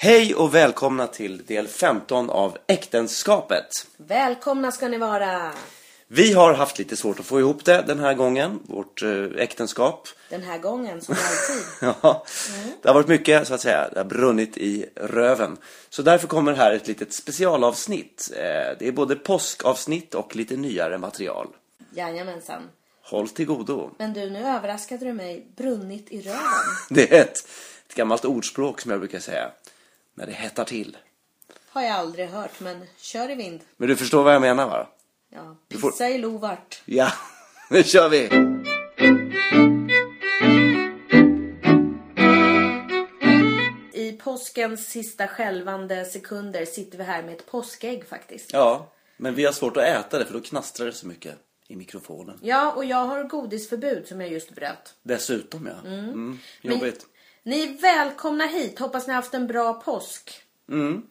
Hej och välkomna till del 15 av Äktenskapet. Välkomna ska ni vara! Vi har haft lite svårt att få ihop det den här gången, vårt eh, äktenskap. Den här gången, som alltid. Ja, det har varit mycket så att säga, det har brunnit i röven. Så därför kommer här ett litet specialavsnitt. Eh, Det är både påskavsnitt och lite nyare material. Jajamensan. Håll till godo. Men du, nu överraskade du mig. Brunnit i röven. Det är ett, ett gammalt ordspråk som jag brukar säga. När det hettar till. Har jag aldrig hört, men kör i vind. Men du förstår vad jag menar va? Ja, Du får- pissa i lovart. Ja, nu kör vi! I påskens sista skälvande sekunder sitter vi här med ett påskägg faktiskt. Ja, men vi har svårt att äta det för då knastrar det så mycket i mikrofonen. Ja, och jag har godisförbud som jag just bröt. Dessutom ja. Mm. Men- Jobbigt. Ni är välkomna hit. Hoppas ni har haft en bra påsk. Mm.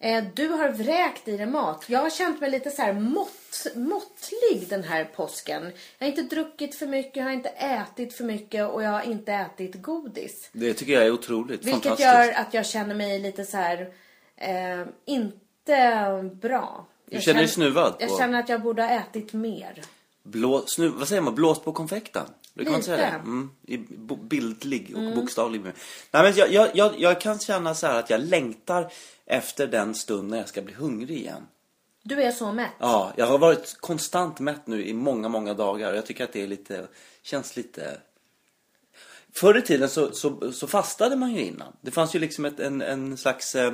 Eh, Du har vräkt i dig mat. Jag har känt mig lite så här mått, måttlig den här påsken. Jag har inte druckit för mycket, jag har inte ätit för mycket och jag har inte ätit godis. Det tycker jag är otroligt Vilket gör att jag känner mig lite så här eh, inte bra. Du Jag känner dig snuvad Jag på- känner att jag borde ha ätit mer. Blå, snu, vad säger man? Blåst på konfekten? Du kan Lite. säga det? Mm, I bildlig och bokstavlig mening. Nej men jag, jag, jag, jag kan känna så att jag längtar efter den stund när jag ska bli hungrig igen. Du är så mätt. Ja, jag har varit konstant mätt nu i många, många dagar. och Jag tycker att det är lite, känns lite... Förr i tiden så, så, så fastade man ju innan. Det fanns ju liksom ett, en, en slags eh,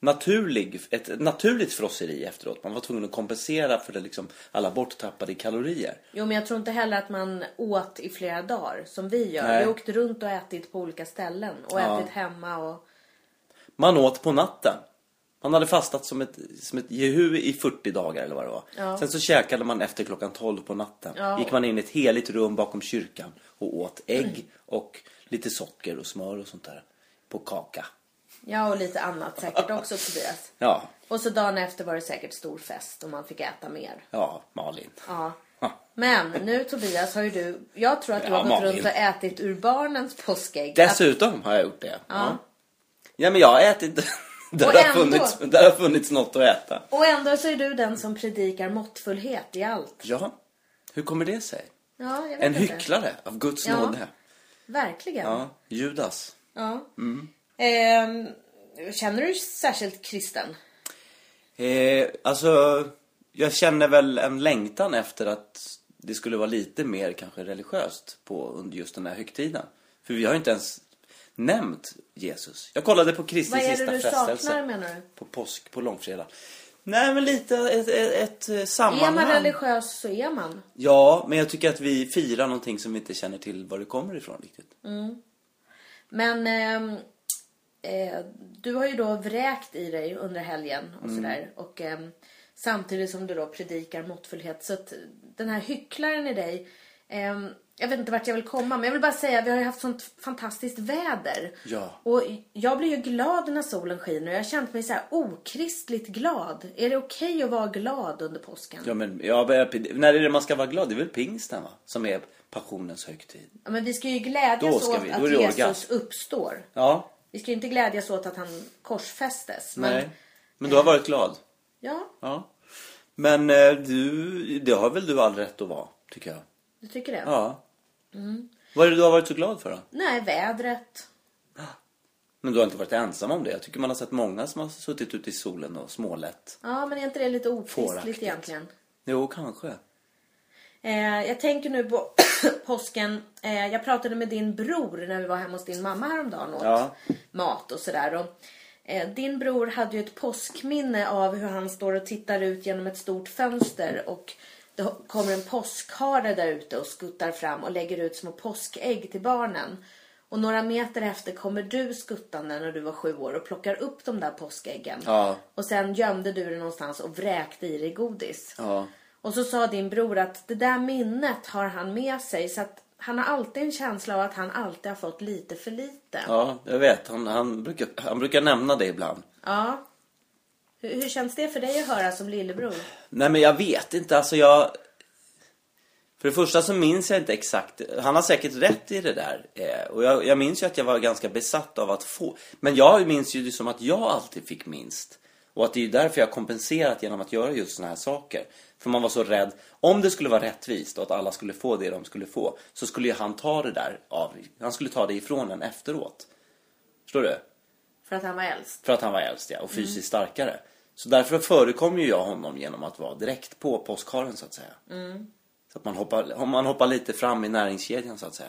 naturlig, ett naturligt frosseri efteråt. Man var tvungen att kompensera för det liksom alla borttappade kalorier. Jo, men jag tror inte heller att man åt i flera dagar som vi gör. Nej. Vi åkte runt och ätit på olika ställen och Ja. ätit hemma och... Man åt på natten. Man hade fastat som ett, som ett jehu i 40 dagar eller vad det var. Ja. Sen så käkade man efter klockan 12 på natten. Ja. Gick man in i ett heligt rum bakom kyrkan och åt ägg och lite socker och smör och sånt där. På kaka. Ja, och lite annat säkert också Tobias. Ja, Och så dagen efter var det säkert stor fest och man fick äta mer. ja Malin. Ja. Ja. Men nu Tobias har ju du, jag tror att du Ja, har gått Malin. runt och ätit ur barnens påskägg. Dessutom har jag gjort det. Ja, ja men jag har ätit. där, Och har funnits, där har funnits något att äta. och ändå så är du den som predikar måttfullhet i allt. Ja, hur kommer det sig? Ja, jag vet En inte. hycklare av Guds Ja. nåde. Verkligen. Ja, Judas. Ja. Mm. Ehm, känner du dig särskilt kristen? Eh, alltså, jag känner väl en längtan efter att det skulle vara lite mer kanske religiöst på under just den här högtiden. För vi har ju inte ens nämnt Jesus. Jag kollade på Kristi Vad är sista det du frestelse. saknar menar du? På påsk, på långfredag. Nej men lite ett, ett, ett eh, Är sammanhang. man religiös så är man. Ja, men jag tycker att vi firar någonting som vi inte känner till var det kommer ifrån riktigt. Men ehm, eh, du har ju då vräkt i dig under helgen och Mm. sådär. Och ehm, samtidigt som du då predikar måttfullhet. Så att den här hycklaren i dig. ehm, jag vet inte vart jag vill komma men jag vill bara säga vi har ju haft sånt fantastiskt väder. Ja. Och jag blir ju glad när solen skiner och jag har känt mig så här okristligt glad. Är det okej att vara glad under påsken? Ja, men ja, när är det man ska vara glad? Det är väl pingsten va? Som är passionens högtid. Ja, men vi ska ju glädjas ska åt att Jesus orgasm. uppstår. Ja, Vi ska ju inte glädjas åt att han korsfästes. Men, nej. Men du har varit glad? Ja, Ja. Men eh, du, det har väl du all rätt att vara, tycker jag. du tycker det? Ja. Mm. Vad är det du har varit så glad för då? Nej, vädret. Men du har inte varit ensam om det. Jag tycker man har sett många som har suttit ute i solen och smålett. Ja, men är inte det lite Fåraktigt. egentligen? Jo, kanske. Eh, jag tänker nu på påsken. Eh, jag pratade med din bror när vi var hemma hos din mamma häromdagen och åt Ja. mat och sådär. Och, eh, din bror hade ju ett påskminne av hur han står och tittar ut genom ett stort fönster och det kommer en påskhare där ute och skuttar fram och lägger ut små påskägg till barnen. Och några meter efter kommer du skuttande när du var sju år och plockar upp de där påskäggen. Ja. Och sen gömde du det någonstans och vräkte i dig godis. Ja. Och så sa din bror att det där minnet har han med sig så att han har alltid en känsla av att han alltid har fått lite för lite. Ja, jag vet. Han, han, brukar, han brukar nämna det ibland. Ja. Hur, hur känns det för dig att höra som lillebror? Nej, men jag vet inte. Alltså, jag... För det första så minns jag inte exakt. Han har säkert rätt i det där. Eh, och jag, jag minns ju att jag var ganska besatt av att få. Men jag minns ju det som att jag alltid fick minst. Och att det är därför jag har kompenserat genom att göra just såna här saker. För man var så rädd. Om det skulle vara rättvist och att alla skulle få det de skulle få. Så skulle ju han ta det där av. Han skulle ta det ifrån en efteråt. Förstår du? För att han var äldst. För att han var äldst ja, och fysiskt starkare. Så därför förekom ju jag honom genom att vara direkt på påskharen så att säga. Så att man hoppar, man hoppar lite fram i näringskedjan så att säga.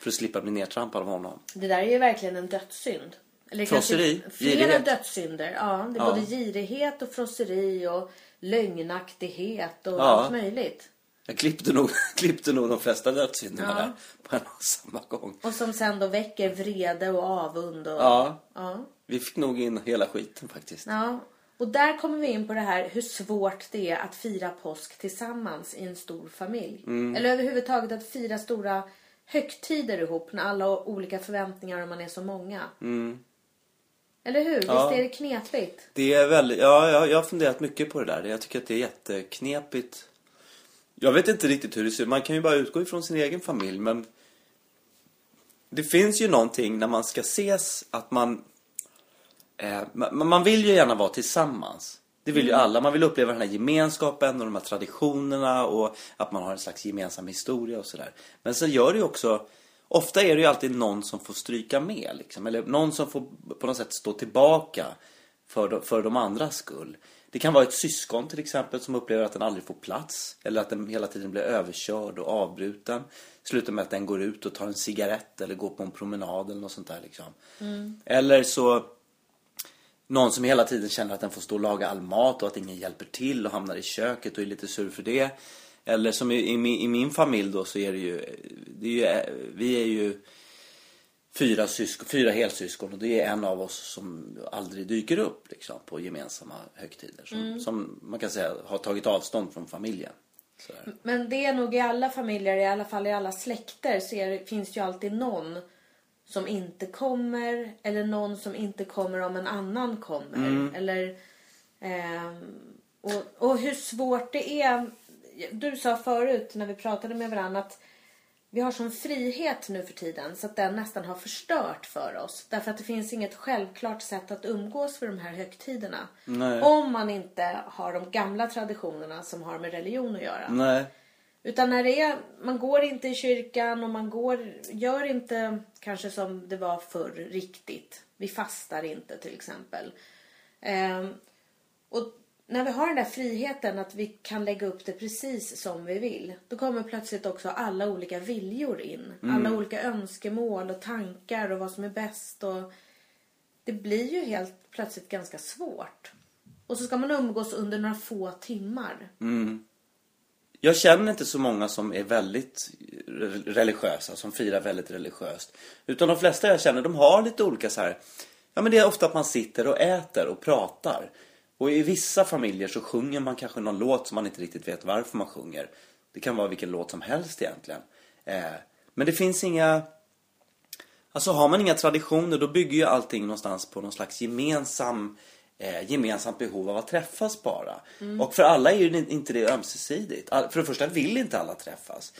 För att slippa bli nedtrampad av honom. Det där är ju verkligen en dödssynd. Eller Frosseri, flera girighet. dödssynder. Ja, det är Ja. både girighet och frosseri och lögnaktighet och Ja. allt möjligt. Jag klippte nog, klippte nog de flesta dödssynderna där på en och samma gång. Och som sen då väcker vrede och avund. Och, Ja, ja. vi fick nog in hela skiten faktiskt. Ja, och där kommer vi in på det här hur svårt det är att fira påsk tillsammans i en stor familj. Mm. Eller överhuvudtaget att fira stora högtider ihop när alla har olika förväntningar och man är så många. Eller hur? Mm. Ja. Visst är det knepigt? Det är väldigt, ja, jag, jag har funderat mycket på det där. Jag tycker att det är jätteknepigt. Jag vet inte riktigt hur det ser ut. Man kan ju bara utgå ifrån sin egen familj, men det finns ju någonting när man ska ses att man eh, man, man vill ju gärna vara tillsammans. Det vill ju alla. Man vill uppleva den här gemenskapen och de här traditionerna och att man har en slags gemensam historia och sådär. Men så gör det ju också Ofta är det ju alltid någon som får stryka med liksom. Eller någon som får på något sätt stå tillbaka för de, för de andras skull. Det kan vara ett syskon till exempel som upplever att den aldrig får plats. Eller att den hela tiden blir överkörd och avbruten. Slutar med att den går ut och tar en cigarett eller går på en promenad eller något sånt där liksom. Eller så någon som hela tiden känner att den får stå och laga all mat och att ingen hjälper till och hamnar i köket och är lite sur för det. Eller som i, i, min- i min familj då så är det ju, det är ju vi är ju fyra, syskon, fyra helsyskon och det är en av oss som aldrig dyker upp liksom, på gemensamma högtider. Som, som man kan säga har tagit avstånd från familjen. Sådär. Men det är nog i alla familjer, i alla fall i alla släkter, så det, finns det ju alltid någon som inte kommer eller någon som inte kommer om en annan kommer. Eller, ehm, och, och hur svårt det är. Du sa förut när vi pratade med varandra att vi har sån frihet nu för tiden så att den nästan har förstört för oss. Därför att det finns inget självklart sätt att umgås för de här högtiderna. Nej. Om man inte har de gamla traditionerna som har med religion att göra. Nej. Utan när det är, man går inte i kyrkan och man går, gör inte kanske som det var förr riktigt. Vi fastar inte till exempel. Ehm, och när vi har den där friheten att vi kan lägga upp det precis som vi vill. Då kommer plötsligt också alla olika viljor in. Alla olika önskemål och tankar och vad som är bäst. Och det blir ju helt plötsligt ganska svårt. Och så ska man umgås under några få timmar. Jag känner inte så många som är väldigt re- religiösa, som firar väldigt religiöst. Utan de flesta jag känner, de har lite olika så här. Ja men det är ofta att man sitter och äter och pratar. Och i vissa familjer så sjunger man kanske någon låt som man inte riktigt vet varför man sjunger. Det kan vara vilken låt som helst egentligen. Eh, men det finns inga... Alltså har man inga traditioner då bygger ju allting någonstans på någon slags gemensam eh, gemensamt behov av att träffas bara. Och för alla är ju inte det ömsesidigt. All, för det första vill inte alla träffas.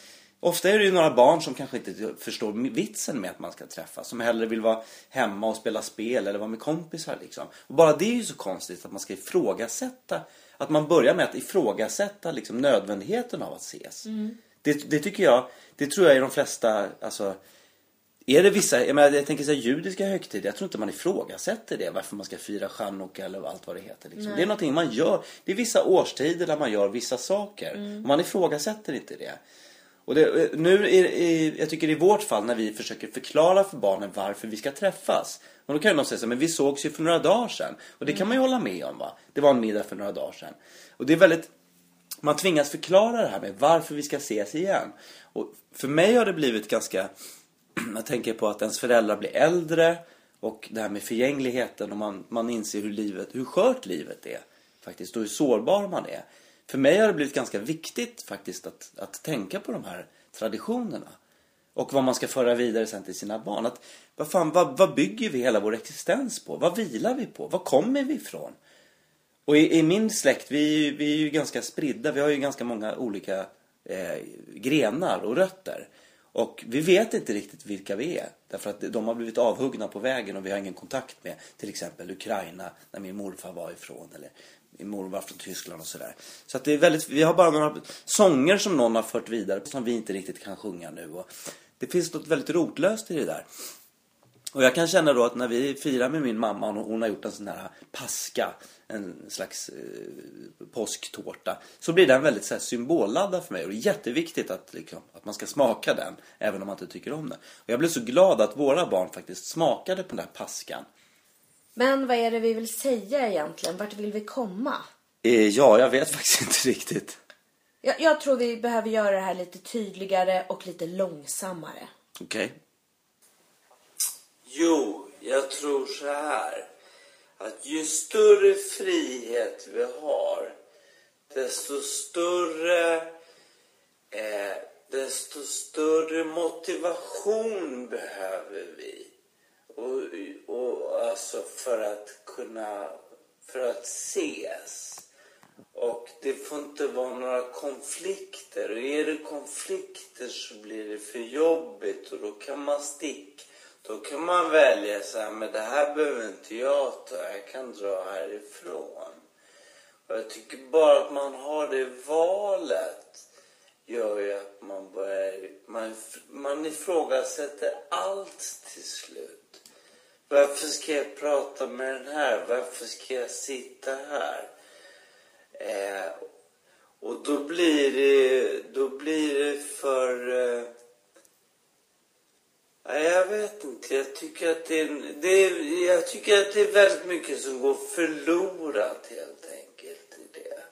Ofta är det ju några barn som kanske inte förstår vitsen med att man ska träffas. Som hellre vill vara hemma och spela spel eller vara med kompisar liksom. Och bara det är ju så konstigt att man ska ifrågasätta. Att man börjar med att ifrågasätta liksom nödvändigheten av att ses. Det, det tycker jag, det tror jag är de flesta, alltså är det vissa, jag, menar, jag tänker så här, judiska högtider, jag tror inte man ifrågasätter det, varför man ska fira chanukka eller allt vad det heter. Liksom. Det är någonting man gör, det är vissa årstider där man gör vissa saker. Och man ifrågasätter inte det. Och det, nu i, i, jag tycker i vårt fall när vi försöker förklara för barnen varför vi ska träffas. Och då kan ju någon säga så här, men vi sågs ju för några dagar sedan. Och det kan man ju hålla med om va. Det var en middag för några dagar sedan. Och det är väldigt, man tvingas förklara det här med varför vi ska ses igen. Och för mig har det blivit ganska, jag tänker på att ens föräldrar blir äldre och det här med förgängligheten och man, man inser hur livet, hur skört livet är faktiskt och hur sårbar man är. För mig har det blivit ganska viktigt faktiskt att, att tänka på de här traditionerna. Och vad man ska föra vidare sen till sina barn. Att, vad, fan, vad, vad bygger vi hela vår existens på? Vad vilar vi på? Var kommer vi ifrån? Och i, i min släkt, vi, vi är ju ganska spridda. Vi har ju ganska många olika eh, grenar och rötter. Och vi vet inte riktigt vilka vi är. Därför att de har blivit avhuggna på vägen och vi har ingen kontakt med till exempel Ukraina där min morfar var ifrån. Eller min mormor var från Tyskland och sådär. Så att det är väldigt, vi har bara några sånger som någon har fört vidare som vi inte riktigt kan sjunga nu. Och det finns något väldigt rotlöst i det där. Och jag kan känna då att när vi firar med min mamma och hon har gjort en sån här paska, en slags eh, påsktårta, så blir den väldigt så här, symbolladdad för mig. Och det är jätteviktigt att, liksom, att man ska smaka den, även om man inte tycker om den. Och jag blev så glad att våra barn faktiskt smakade på den där paskan. Men vad är det vi vill säga egentligen? Vart vill vi komma? Eh, ja, jag vet faktiskt inte riktigt. Jag, jag tror vi behöver göra det här lite tydligare och lite långsammare. Okej. Jo, jag tror så här. Att ju större frihet vi har, desto större, eh, desto större motivation behöver vi. Och, och alltså för att kunna, för att ses. Och det får inte vara några konflikter. Och är det konflikter så blir det för jobbigt och då kan man sticka. Då kan man välja så här, men det här behöver inte jag ta, jag kan dra härifrån. Och jag tycker bara att man har det valet gör ju att man börjar, man, man ifrågasätter allt till slut. Varför ska jag prata med den här? Varför ska jag sitta här? Eh, och då blir det, då blir det för... Eh, jag vet inte. Jag tycker, att det, är- det, är- jag tycker att det är väldigt mycket som går förlorat helt enkelt i det.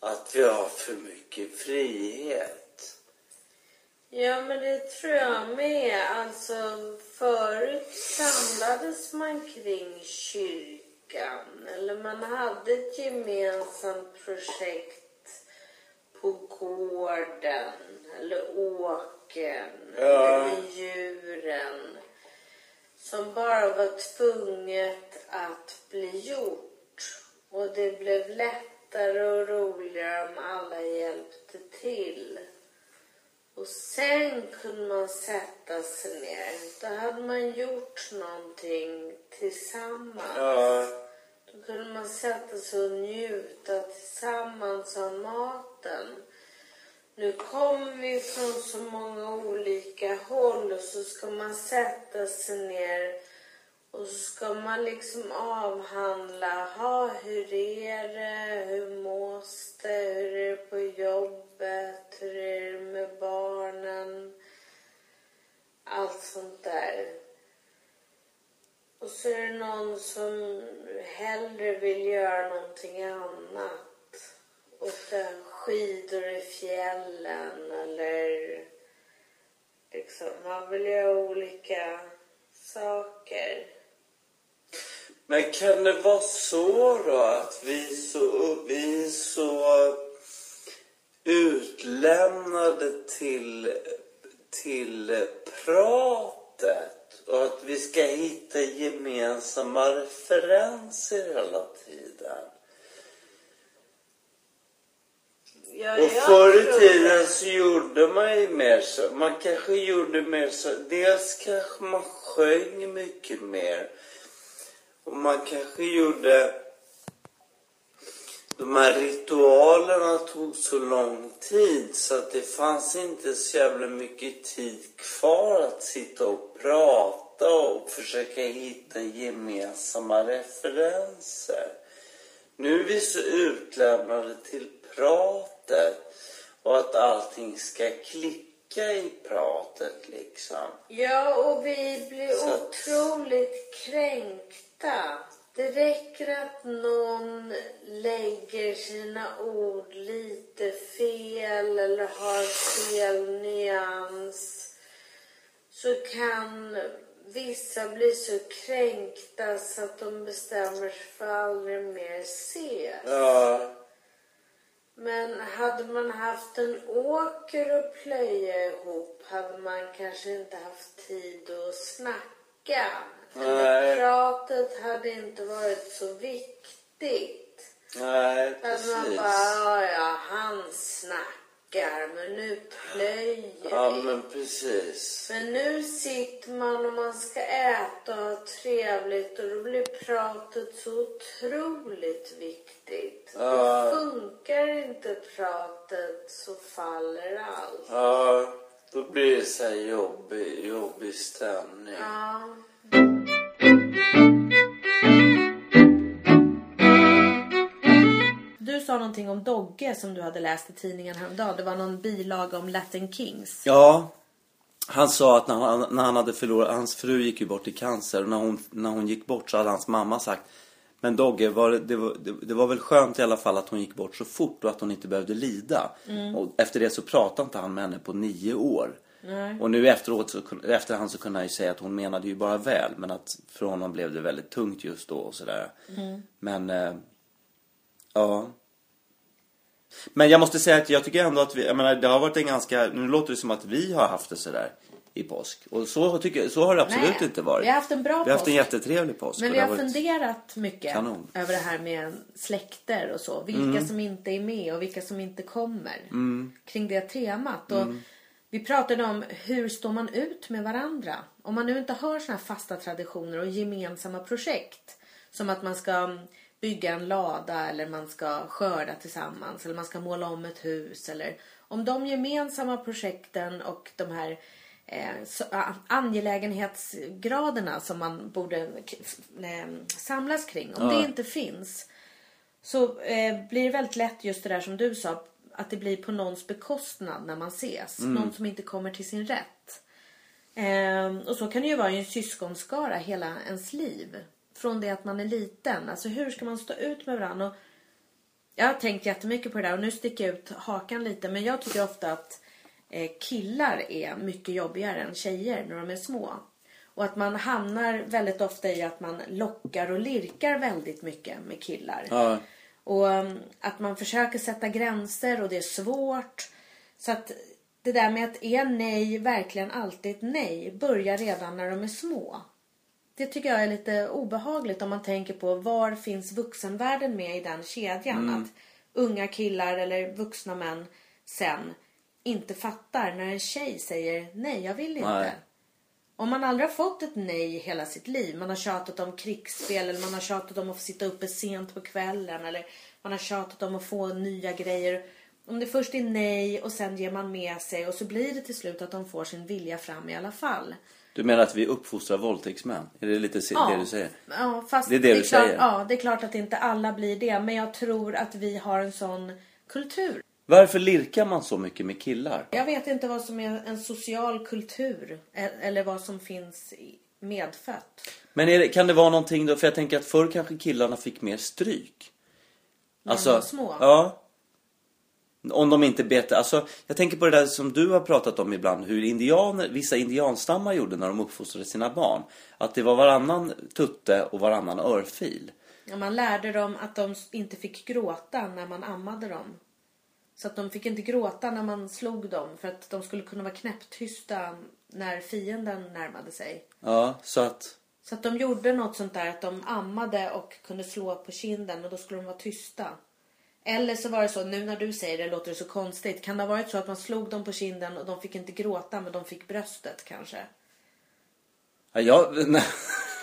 Att vi har för mycket frihet. Ja, men det tror jag med. Alltså, förut samlades man kring kyrkan. Eller man hade ett gemensamt projekt på gården. Eller åkern. Ja. Eller djuren. Som bara var tvunget att bli gjort. Och det blev lättare och roligare om alla hjälpte till. Och sen kunde man sätta sig ner. Då hade man gjort någonting tillsammans. Ja, Då kunde man sätta sig och njuta tillsammans av maten. Nu kommer vi från så många olika håll och så ska man sätta sig ner och så ska man liksom avhandla, ha, hur är det, hur mås det, hur är det på jobbet, hur är det med barnen, allt sånt där. Och så är det någon som hellre vill göra någonting annat. Åka skidor i fjällen eller liksom, man vill göra olika saker. Men kan det vara så då att vi så, vi så utlämnade till, till pratet och att vi ska hitta gemensamma referenser hela tiden? Ja, Och förr i tiden så gjorde man ju mer så. Man kanske gjorde mer så. Dels kanske man sjöng mycket mer. Och man kanske gjorde... De här ritualerna tog så lång tid så att det fanns inte så jävla mycket tid kvar att sitta och prata och försöka hitta gemensamma referenser. Nu är vi så utlämnade till pratet och att allting ska klicka i pratet liksom. Ja, och vi blir Så- otroligt kränkta. Det räcker att någon lägger sina ord lite fel eller har fel nyans så kan vissa bli så kränkta så att de bestämmer sig för att aldrig mer ses. Ja, Men hade man haft en åker att plöja ihop hade man kanske inte haft tid att snacka. Nej. pratet hade inte varit så viktigt. nej Att man precis. bara, ja, ja, han snackar. minutplöjer. Ja, men precis. Men nu sitter man och man ska äta och ha trevligt och då blir pratet så otroligt viktigt. Ja. Funkar inte pratet så faller allt. Ja, då blir det så här jobbig, jobbig stämning. Ja. Sa någonting om Dogge som du hade läst i tidningen häromdagen. Det var någon bilaga om Latin Kings. Ja, han sa att när han, när han hade förlorat, hans fru gick ju bort i cancer och när hon, när hon gick bort så hade hans mamma sagt Men Dogge, var det, det, var, det, det var väl skönt i alla fall att hon gick bort så fort och att hon inte behövde lida. Och efter det så pratade inte han med henne på nio år. Och nu efteråt, så, efterhand så kunde han ju säga att hon menade ju bara väl men att för honom blev det väldigt tungt just då och sådär. Men, eh, ja. Men jag måste säga att jag tycker ändå att vi, jag menar det har varit en ganska, nu låter det som att vi har haft det sådär i påsk. Och så, tycker, så har det absolut Nej, inte varit. vi har haft en bra Vi har haft en påsk. jättetrevlig påsk. Men vi har varit- funderat mycket Kanon. över det här med släkter och så. Vilka som inte är med och vilka som inte kommer. Kring det temat. Och Vi pratade om hur står man ut med varandra. Om man nu inte har såna här fasta traditioner och gemensamma projekt. Som att man ska bygga en lada eller man ska skörda tillsammans eller man ska måla om ett hus. Eller om de gemensamma projekten och de här eh, så, angelägenhetsgraderna som man borde k- f- eh, samlas kring. Om Ja. det inte finns så eh, blir det väldigt lätt just det där som du sa. Att det blir på någons bekostnad när man ses. Någon som inte kommer till sin rätt. Eh, och så kan det ju vara i en syskonskara hela ens liv. Från det att man är liten. Alltså hur ska man stå ut med varandra? Och jag har tänkt jättemycket på det där och nu sticker jag ut hakan lite. Men jag tycker ofta att eh, killar är mycket jobbigare än tjejer när de är små. Och att man hamnar väldigt ofta i att man lockar och lirkar väldigt mycket med killar. Ja. Och um, att man försöker sätta gränser och det är svårt. Så att det där med att är nej verkligen alltid ett nej börjar redan när de är små. Det tycker jag är lite obehagligt om man tänker på var finns vuxenvärlden med i den kedjan. Att unga killar eller vuxna män sen inte fattar när en tjej säger nej, jag vill inte. Nej. Om man aldrig har fått ett nej hela sitt liv. Man har tjatat om krigsspel eller man har tjatat om att få sitta uppe sent på kvällen. Eller man har tjatat om att få nya grejer. Om det först är nej och sen ger man med sig och så blir det till slut att de får sin vilja fram i alla fall. Du menar att vi uppfostrar våldtäktsmän? Är det lite se- det du säger? Ja, fast Det är det du klart, säger. Ja, det är klart att inte alla blir det. Men jag tror att vi har en sån kultur. Varför lirkar man så mycket med killar? Jag vet inte vad som är en social kultur. e- Eller vad som finns medfött. Men är det, kan det vara någonting då? För jag tänker att förr kanske killarna fick mer stryk. När de var små. Ja. Om de inte bet... Alltså, jag tänker på det där som du har pratat om ibland. Hur indianer, vissa indianstammar gjorde när de uppfostrade sina barn. Att det var varannan tutte och varannan örfil. Ja, man lärde dem att de inte fick gråta när man ammade dem. Så att de fick inte gråta när man slog dem för att de skulle kunna vara knäpptysta när fienden närmade sig. Ja, så att... Så att de gjorde något sånt där att de ammade och kunde slå på kinden och då skulle de vara tysta. Eller så var det så, nu när du säger det låter det så konstigt. Kan det ha varit så att man slog dem på kinden och de fick inte gråta men de fick bröstet kanske? Ja, jag, nej,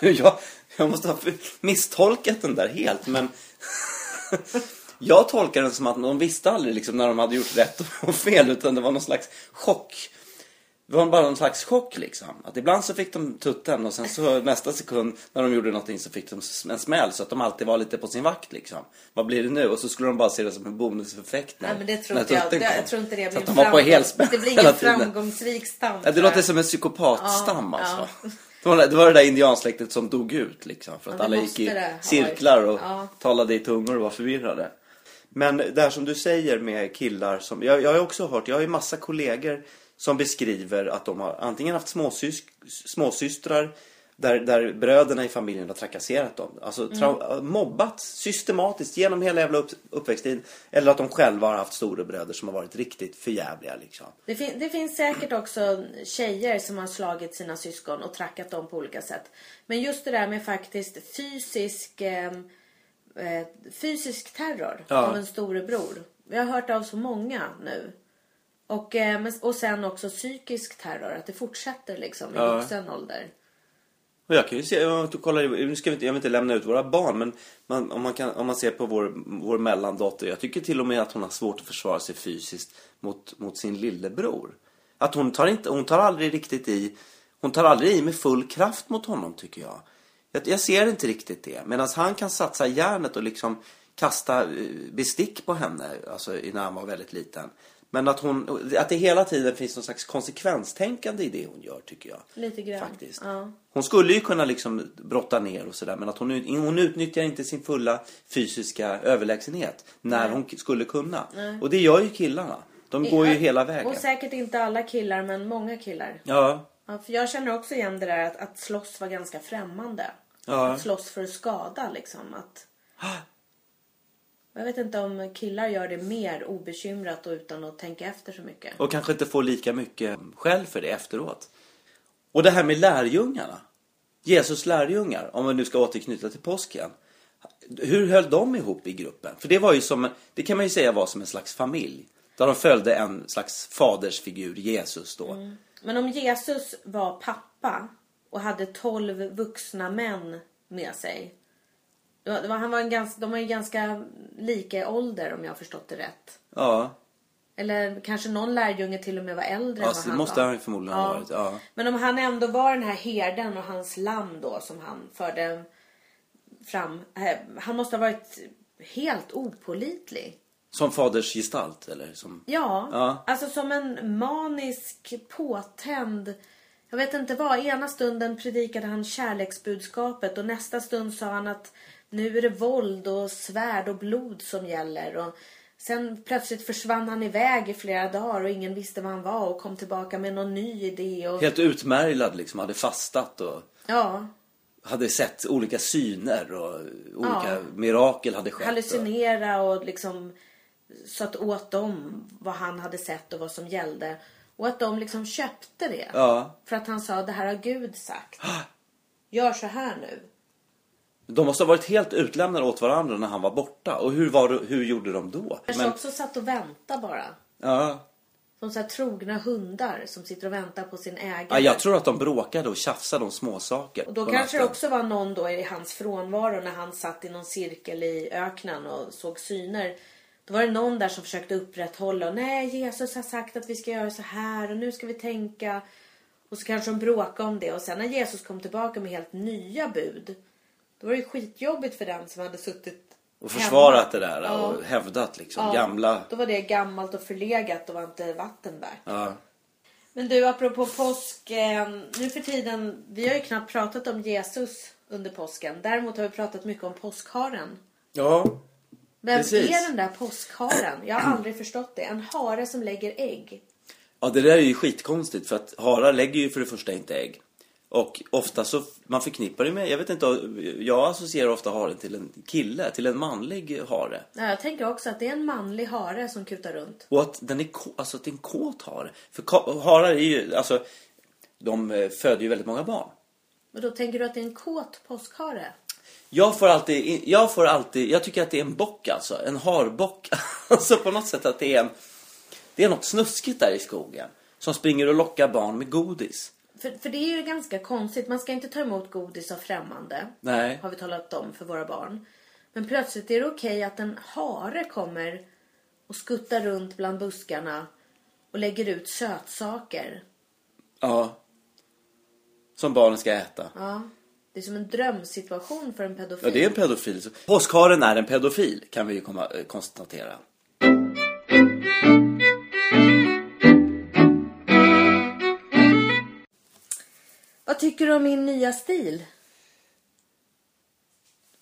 jag, jag måste ha misstolkat den där helt, men... jag tolkar den som att de visste aldrig liksom, när de hade gjort rätt och fel, utan det var någon slags chock. Det var bara någon slags chock liksom. Att ibland så fick de tutten och sen så nästa sekund när de gjorde någonting så fick de en smäll så att de alltid var lite på sin vakt liksom. Vad blir det nu? Och så skulle de bara se det som en bonuseffekt när, Nej men det tror när inte jag. Det, kom. jag tror inte det Så blir att de var på helspänn Det blir ingen framgångsrik stam. Ja, det låter som en psykopatstam Ja, alltså. ja. Det, var, det var det där indiansläktet som dog ut liksom. För att Ja, alla gick i cirklar och. Ja. talade i tungor och var förvirrade. Men det här som du säger med killar som, jag, jag har också hört, jag har ju massa kollegor som beskriver att de har antingen haft småsys, småsystrar där, där bröderna i familjen har trakasserat dem. Alltså Mm. mobbat systematiskt genom hela jävla upp, uppväxttiden. Eller att de själva har haft storebröder som har varit riktigt förjävliga liksom. Det, fin- det finns säkert också tjejer som har slagit sina syskon och trackat dem på olika sätt. Men just det där med faktiskt fysisk, eh, eh, fysisk terror Ja. av en storebror. Vi har hört av så många nu. Och, eh, och sen också psykisk terror, att det fortsätter liksom i Ja. vuxen ålder. Och jag kan ju se, du kollar, nu ska vi inte, jag vill inte lämna ut våra barn, men man, om, man kan, om man ser på vår, vår mellandotter, jag tycker till och med att hon har svårt att försvara sig fysiskt mot, mot sin lillebror. Att hon tar inte, hon tar aldrig riktigt i, hon tar aldrig i med full kraft mot honom tycker jag. Jag, jag ser inte riktigt det. Medan han kan satsa järnet och liksom kasta eh, bestick på henne, alltså när han var väldigt liten. Men att hon, att det hela tiden finns någon slags konsekvenstänkande i det hon gör tycker jag. Lite grann. Faktiskt. Ja. Hon skulle ju kunna liksom brotta ner och sådär men att hon, hon utnyttjar inte sin fulla fysiska överlägsenhet när Nej. hon skulle kunna. Och det gör ju killarna. De går ju hela vägen. Och säkert inte alla killar, men många killar. Ja, Ja, för jag känner också igen det där att, att slåss var ganska främmande. Ja. Att slåss för att skada liksom. Att... Jag vet inte om killar gör det mer obekymrat och utan att tänka efter så mycket. och kanske inte får lika mycket skäll för det efteråt. Och det här med lärjungarna. Jesus lärjungar, om vi nu ska återknyta till påsken. Hur höll de ihop i gruppen? För det var ju som, det kan man ju säga var som en slags familj. Där de följde en slags fadersfigur, Jesus då. Men om Jesus var pappa och hade tolv vuxna män med sig. Var, han var en ganska, de var ju ganska lika i ålder om jag har förstått det rätt. Ja, Eller kanske någon lärjunge till och med var äldre Ja, än vad han måste var. han förmodligen ha varit, ja. Men om han ändå var den här herden och hans lamm då som han förde fram. eh, Han måste ha varit helt opålitlig. som faders gestalt eller som... Ja, Ja. alltså som en manisk, påtänd... Jag vet inte vad. Ena stunden predikade han kärleksbudskapet och nästa stund sa han att nu är det våld och svärd och blod som gäller. Och sen plötsligt försvann han iväg i flera dagar och ingen visste var han var och kom tillbaka med någon ny idé. Och... Helt utmärglad liksom, hade fastat och Ja, hade sett olika syner och olika Ja. mirakel hade skett. och... hallucinera och liksom så att åt dem vad han hade sett och vad som gällde. Och att de liksom köpte det. Ja. För att han sa det här har Gud sagt. Gör så här nu. De måste ha varit helt utlämnade åt varandra när han var borta. Och hur, var, det- hur gjorde de då? Kanske Men, också satt och väntade bara. ja. Som så här trogna hundar som sitter och väntar på sin ägare. ja, jag tror att de bråkade och tjafsade om småsaker. Och då kanske det natten. också var någon då i hans frånvaro när han satt i någon cirkel i öknen och såg syner. Då var det någon där som försökte upprätthålla. Nej, Jesus har sagt att vi ska göra så här och nu ska vi tänka. Och så kanske de bråkade om det. Och sen när Jesus kom tillbaka med helt nya bud. Då var det ju skitjobbigt för den som hade suttit Och försvarat hemma. det där Ja. och hävdat liksom. Ja, Gamla... Då var det gammalt och förlegat och var inte vatten värt. Ja. Men du, apropå påsk. Eh, nu för tiden, vi har ju knappt pratat om Jesus under påsken. Däremot har vi pratat mycket om påskharen. ja. Vem Precis. är den där påskharen? Jag har aldrig förstått det. En hare som lägger ägg. Ja, det där är ju skitkonstigt för att harar lägger ju för det första inte ägg. Och ofta så, man förknippar det med, jag vet inte, jag associerar ofta haren till en kille, till en manlig hare. Ja, jag tänker också att det är en manlig hare som kutar runt. Och att den är, alltså att det är en kåt hare. För harar är ju, alltså, de eh, föder ju väldigt många barn. Men då tänker du att det är en kåt påskhare? Jag får alltid, jag får alltid, jag tycker att det är en bock alltså, en harbock. alltså på något sätt att det är en, det är något snuskigt där i skogen. Som springer och lockar barn med godis. För, för det är ju ganska konstigt. Man ska inte ta emot godis av främmande. Nej. Har vi talat om för våra barn. Men plötsligt är det okej att en hare kommer och skuttar runt bland buskarna och lägger ut sötsaker. Ja. Som barnen ska äta. Ja. Det är som en drömsituation för en pedofil. Ja, det är en pedofil. Påskharen är en pedofil, kan vi ju komma, eh, konstatera. Vad tycker du om min nya stil?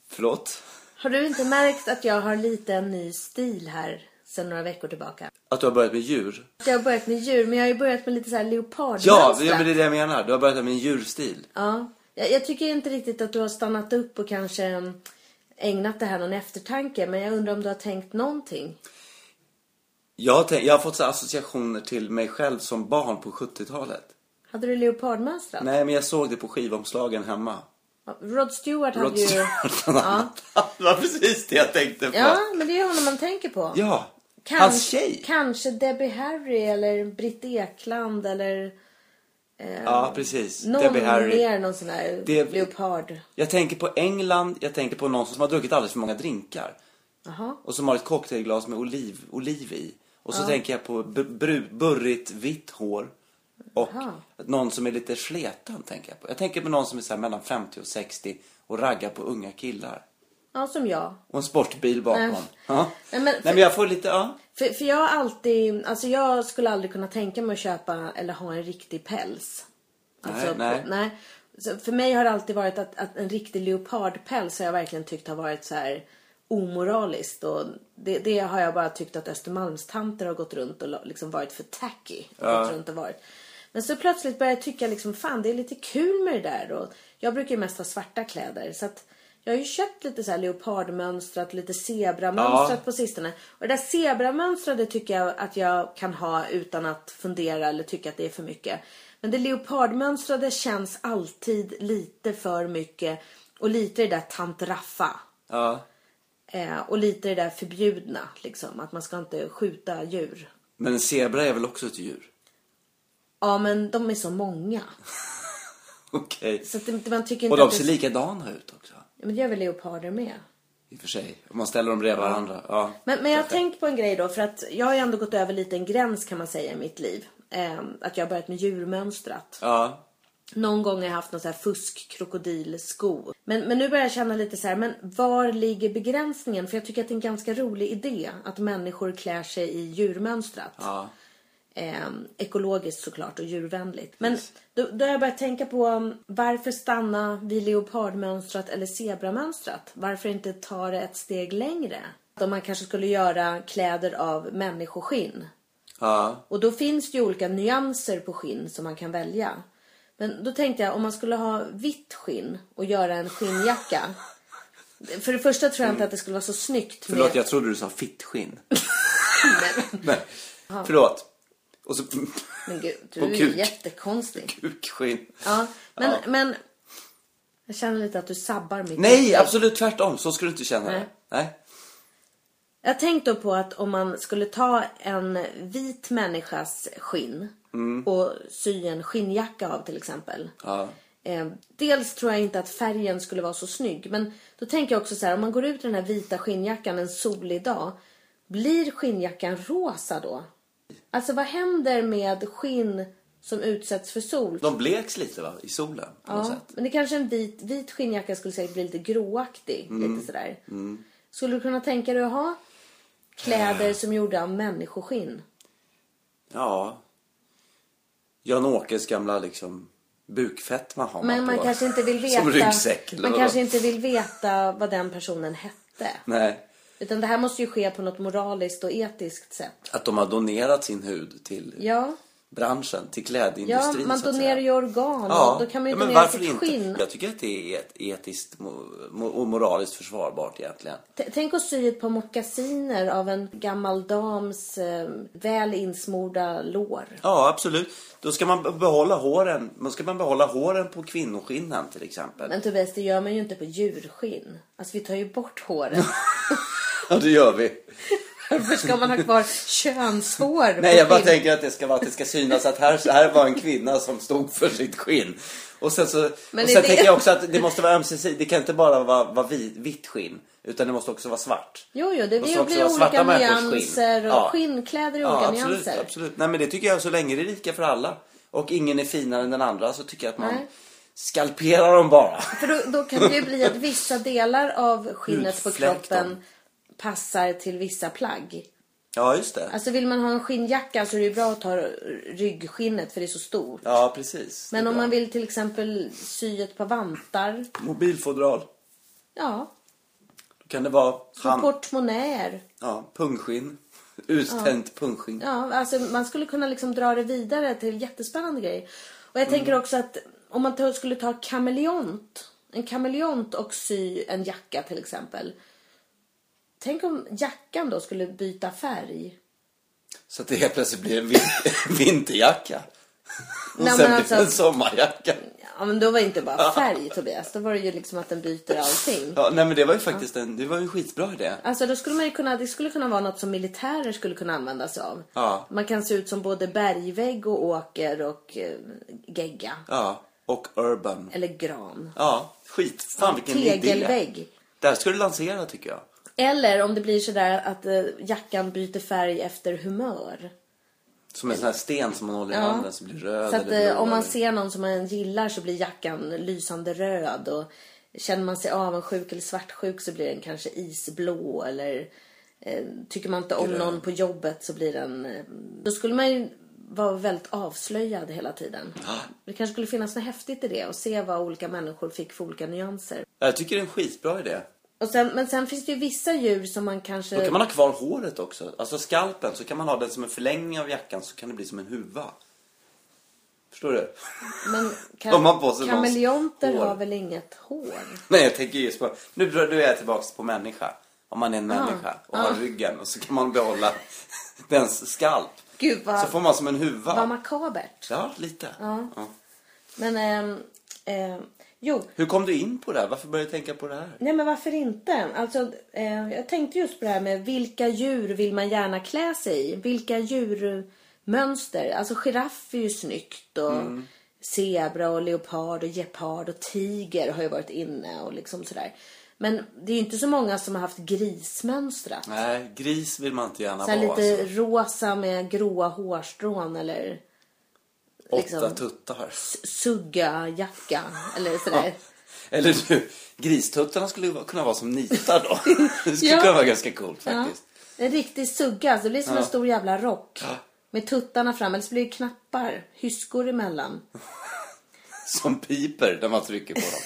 Förlåt? Har du inte märkt att jag har lite en ny stil här sedan några veckor tillbaka? Att du har börjat med djur? Jag har börjat med djur, men jag har ju börjat med lite så här leopardmönstrat. ja, men det är det jag menar. Du har börjat med en djurstil. Ja, jag, jag tycker inte riktigt att du har stannat upp och kanske mm, ägnat det här någon eftertanke. Men jag undrar om du har tänkt någonting. Jag har, tänkt, jag har fått så associationer till mig själv som barn på 70-talet. Hade du leopardmönstrat? Nej, men jag såg det på skivomslagen hemma. Ja, Rod Stewart hade Rod ju... Stewart annat. Det var precis det jag tänkte på. Ja, men det är honom man tänker på. Ja, Kans- Hans tjej? Kanske Debbie Harry eller Britt Ekland eller Ja, precis. någon Debbie Harry. mer, någon sån här Det- leopard. Jag tänker på England, jag tänker på någon som har druckit alldeles för många drinkar. Jaha. Och som har ett cocktailglas med oliv, oliv i. Och så tänker jag på burrigt vitt hår. Och Aha. någon som är lite sleten tänker jag på. Jag tänker på någon som är så här mellan 50 och 60 och raggar på unga killar. Ja, som jag. Och en sportbil bakom. Nej. Ja. Nej, men Nej men jag får lite, ja. För, för jag har alltid, alltså jag skulle aldrig kunna tänka mig att köpa eller ha en riktig päls. Alltså, Nej, på- nej. Så för mig har det alltid varit att, att en riktig leopardpäls har jag verkligen tyckt har varit så här omoraliskt. Och det, det har jag bara tyckt att Östermalmstanter har gått runt och liksom varit för tacky. och Gått runt och varit. Men så plötsligt började jag tycka liksom, fan det är lite kul med det där. Och jag brukar ju mest ha svarta kläder. Så att jag har ju köpt lite så här leopardmönstrat, lite zebramönstrat Ja. på sistone. Och det där zebramönstrade tycker jag att jag kan ha utan att fundera eller tycka att det är för mycket. Men det leopardmönstrade känns alltid lite för mycket. Och lite det där tant Raffa. ja. Eh, och lite det där förbjudna liksom. Att man ska inte skjuta djur. Men en zebra är väl också ett djur? Ja men de är så många. Okej. Så att det, man tycker inte Och de att ser likadana ut också. Ja, Men det gör väl leoparder med. I och för sig. Om man ställer dem bredvid varandra. Ja. Men, men jag har tänkt på en grej då, för att jag har ju ändå gått över lite en gräns kan man säga i mitt liv. Eh, att jag har börjat med djurmönstrat. Ja. Någon gång har jag haft någon så här fusk-krokodilsko. Men, men nu börjar jag känna lite så här, men var ligger begränsningen? För jag tycker att det är en ganska rolig idé att människor klär sig i djurmönstrat. Ja. Eh, ekologiskt såklart och djurvänligt. Men då, då har jag börjat tänka på um, varför stanna vid leopardmönstrat eller zebramönstrat? Varför inte ta det ett steg längre? Om man kanske skulle göra kläder av människoskinn. Ja. Och då finns det ju olika nyanser på skinn som man kan välja. Men då tänkte jag om man skulle ha vitt skinn och göra en skinnjacka. För det första tror jag inte att det skulle vara så snyggt Förlåt, med... jag trodde du sa fittskinn. Nej. Förlåt. Och så Men gud, du är kuk. jättekonstig. kukskinn. Ja, men, Ja. men jag känner lite att du sabbar mitt Nej, upplägg. absolut tvärtom. Så skulle du inte känna Nej. det. Nej. Jag tänkte på att om man skulle ta en vit människas skinn och sy en skinnjacka av till exempel. Ja. Eh, dels tror jag inte att färgen skulle vara så snygg. Men då tänker jag också så här, om man går ut i den här vita skinnjackan en solig dag. Blir skinnjackan rosa då? Alltså vad händer med skinn som utsätts för sol? De bleks lite va? I solen på något Ja, sätt. men det kanske en vit, vit skinnjacka skulle säkert bli lite gråaktig. Mm. Lite sådär. Skulle du kunna tänka dig att ha kläder som gjorda av människoskinn? Ja. Jan-Åkes gamla liksom bukfett man har Men man på. kanske inte vill veta. Man kanske inte vill veta vad den personen hette. Nej. Utan det här måste ju ske på något moraliskt och etiskt sätt. Att de har donerat sin hud till Ja, branschen, till ja klädindustrin man så att donerar ju organ Ja, då kan man ju ja, men donera sitt inte? skinn. Jag tycker att det är et- etiskt och moraliskt försvarbart egentligen. T- Tänk att sy ett par mockasiner av en gammal dams eh, väl insmorda lår. Ja, absolut. Då ska man behålla håren. Man ska man behålla håren på kvinnoskinnen till exempel. Men Tobias, det gör man ju inte på djurskinn. Alltså vi tar ju bort håret. Ja, det gör vi. Varför ska man ha kvar könshår? Nej, jag bara tänker att det ska vara att det ska synas att här, här var en kvinna som stod för sitt skinn. Och sen så, Men och sen det- tänker jag också att det måste vara ömsesidigt. Det kan inte bara vara, vara vit, vitt skinn. Utan det måste också vara svart. Jo, jo, det måste blir, olika människors skinn. nyanser och Ja. skinnkläder i Ja, olika absolut, nyanser. absolut. Nej, men det tycker jag så länge det är lika för alla. Och ingen är finare än den andra så tycker jag att man Nej. skalperar dem bara. För då, då kan det ju bli att vissa delar av skinnet på kroppen passar till vissa plagg. Ja, just det. Alltså vill man ha en skinnjacka så är det ju bra att ta ryggskinnet för det är så stort. Ja, precis. Men om bra. man vill till exempel sy ett par vantar. Mobilfodral. Ja, Då kan det vara hand... portmonnäer. ja, pungskinn. Uttänt pungskinn. Ja, alltså man skulle kunna liksom dra det vidare till jättespännande grejer. Och jag tänker också att om man skulle ta kameleont. En kameleont och sy en jacka till exempel. Tänk om jackan då skulle byta färg. Så att det helt plötsligt blir en vin- vinterjacka. Och Nej, sen men blir alltså- det en sommarjacka. Ja, men då var det inte bara färg Tobias. Då var det ju liksom att den byter allting. Ja, nej men det var ju faktiskt en, det var ju en skitbra idé. Alltså då skulle man ju kunna, det skulle kunna vara något som militärer skulle kunna använda sig av. Ja. Man kan se ut som både bergvägg och åker och eh, gegga. Ja, och urban. Eller gran. Ja, skit. Fan vilken idé. Tegelvägg. Det här ska du lansera tycker jag. Eller om det blir sådär att eh, jackan byter färg efter humör. Som en sån här sten som man håller i handen som blir röd Så att eller blå. eh, om man eller- ser någon som man gillar så blir jackan lysande röd. Och känner man sig avundsjuk eller svartsjuk så blir den kanske isblå. Eller eh, tycker man inte om Grön. någon på jobbet så blir den... Eh, då skulle man ju vara väldigt avslöjad hela tiden. Det kanske skulle finnas något häftigt i det och se vad olika människor fick för olika nyanser. Jag tycker det är en skitbra idé. Och sen, men sen finns det ju vissa djur som man kanske... Då kan man ha kvar håret också. Alltså skalpen, så kan man ha den som en förlängning av jackan så kan det bli som en huva. Förstår du? Men någons kameleonter har väl inget hår? Nej, jag tänker just på... Nu drar- nu är jag tillbaks på människa. Om man är en Ah. människa och har ryggen och så kan man behålla dens skalp. Gud vad, Så får man som en huva. vad makabert. Ja, lite. Ja. Men, ehm, ehm, jo. Hur kom du in på det här? Varför började du tänka på det här? Nej men varför inte? Alltså, eh, jag tänkte just på det här med vilka djur vill man gärna klä sig i? Vilka djurmönster? Alltså giraff är ju snyggt och zebra och leopard och gepard och tiger har ju varit inne och liksom sådär. Men det är ju inte så många som har haft grismönstrat. Nej, gris vill man inte gärna vara. lite Alltså. rosa med gråa hårstrån eller Åtta liksom- tuttar. sugga-jacka eller sådär. Eller du, gristuttarna skulle kunna vara som nitar då. Det skulle Ja. kunna vara ganska coolt Ja. faktiskt. En riktig sugga, alltså det blir som Ja. en stor jävla rock. Ja. Med tuttarna fram, eller så blir det knappar, hyskor emellan. Som piper när man trycker på dem.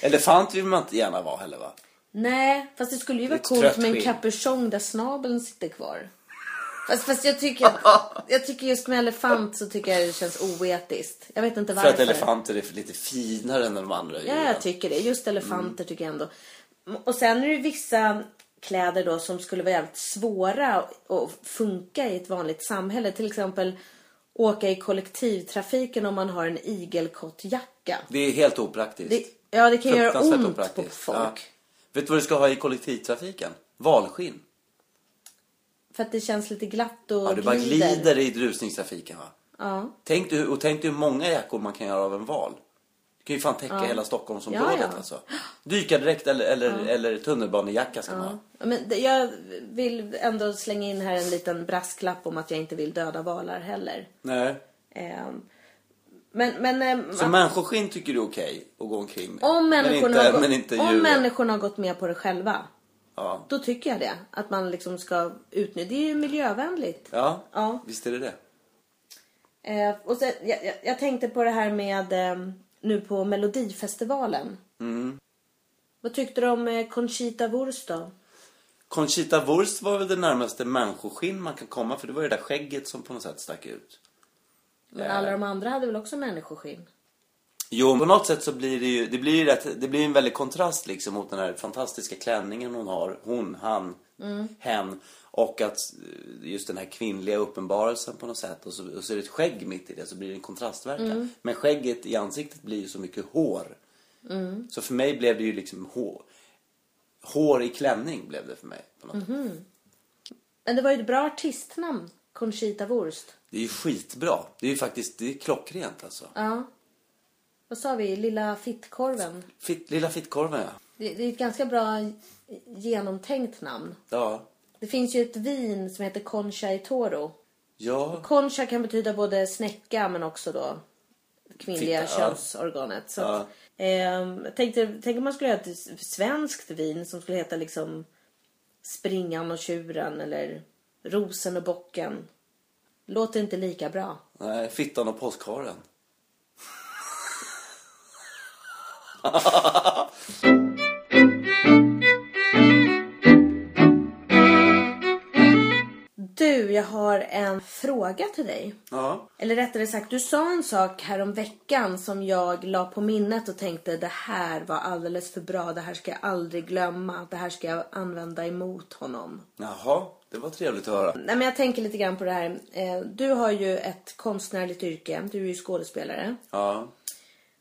Elefant vill man inte gärna vara heller va? Nej, fast det skulle ju vara coolt med en kapuschong där snabeln sitter kvar. Fast, fast jag, tycker, jag tycker just med elefant så tycker jag det känns oetiskt. Jag vet inte För varför. att elefanter är lite finare än de andra Ja, djuren. jag tycker det. Just elefanter tycker jag ändå. Och sen är det vissa kläder då som skulle vara jävligt svåra att funka i ett vanligt samhälle. Till exempel åka i kollektivtrafiken om man har en igelkottjacka. Det är helt opraktiskt. Det, ja, det kan göra ont på opraktiskt. folk. Ja. Vet du vad du ska ha i kollektivtrafiken? Valskinn. För att det känns lite glatt och Ja, du bara glider i rusningstrafiken va? Ja. Tänk du, och tänk dig hur många jackor man kan göra av en val. Du kan ju fan täcka hela Stockholmsområdet Ja, ja. alltså. Dykardräkt eller, eller, eller tunnelbanejacka ska man ha. Ja, Men det- jag vill ändå slänga in här en liten brasklapp om att jag inte vill döda valar heller. Nej. Ehm, Men, men, ehm, Så människoskinn tycker du är okej att gå omkring med? Om människorna, men inte, har, men inte om människorna har gått med på det själva. Ja. Då tycker jag det. Att man liksom ska utnyttja. Det är ju miljövänligt. ja, Ja. visst är det det. Eh, och sen, jag, jag, jag tänkte på det här med eh, nu på Melodifestivalen. Mm. Vad tyckte du om eh, Conchita Wurst då? Conchita Wurst var väl det närmaste människoskinn man kan komma för det var ju det där skägget som på något sätt stack ut. Men Eh. alla de andra hade väl också människoskinn? Jo, på något sätt så blir det ju, det blir ju rätt, det blir en väldig kontrast liksom mot den här fantastiska klänningen hon har. Hon, han, hen. Och att eh, just den här kvinnliga uppenbarelsen på något sätt. Och så, och så är det ett skägg mitt i det så blir det en kontrastverkan. Men skägget i ansiktet blir ju så mycket hår. Så för mig blev det ju liksom hår. Hår i klänning blev det för mig. På något sätt. Men det var ju ett bra artistnamn. Conchita Wurst. Det är ju skitbra. Det är ju faktiskt, det är klockrent alltså. Ja. Vad sa vi? Lilla fittkorven. Fitt, lilla fittkorven ja. Det, det är ett ganska bra genomtänkt namn. Ja. Det finns ju ett vin som heter Concha i Toro. Ja. Concha kan betyda både snäcka men också då kvinnliga Fitta, könsorganet. Så Ja. att, jag tänkte, tänk om man skulle göra ett svenskt vin som skulle heta liksom Springan och tjuren eller Rosen och bocken. Låter inte lika bra. Nej, fittan och påskharen. Du, jag har en fråga till dig. Ja. Eller rättare sagt, du sa en sak här om veckan som jag la på minnet och tänkte det här var alldeles för bra. Det här ska jag aldrig glömma. Det här ska jag använda emot honom. Jaha, det var trevligt att höra. Nej, men jag tänker lite grann på det här. Eh, Du har ju ett konstnärligt yrke. Du är ju skådespelare. Ja.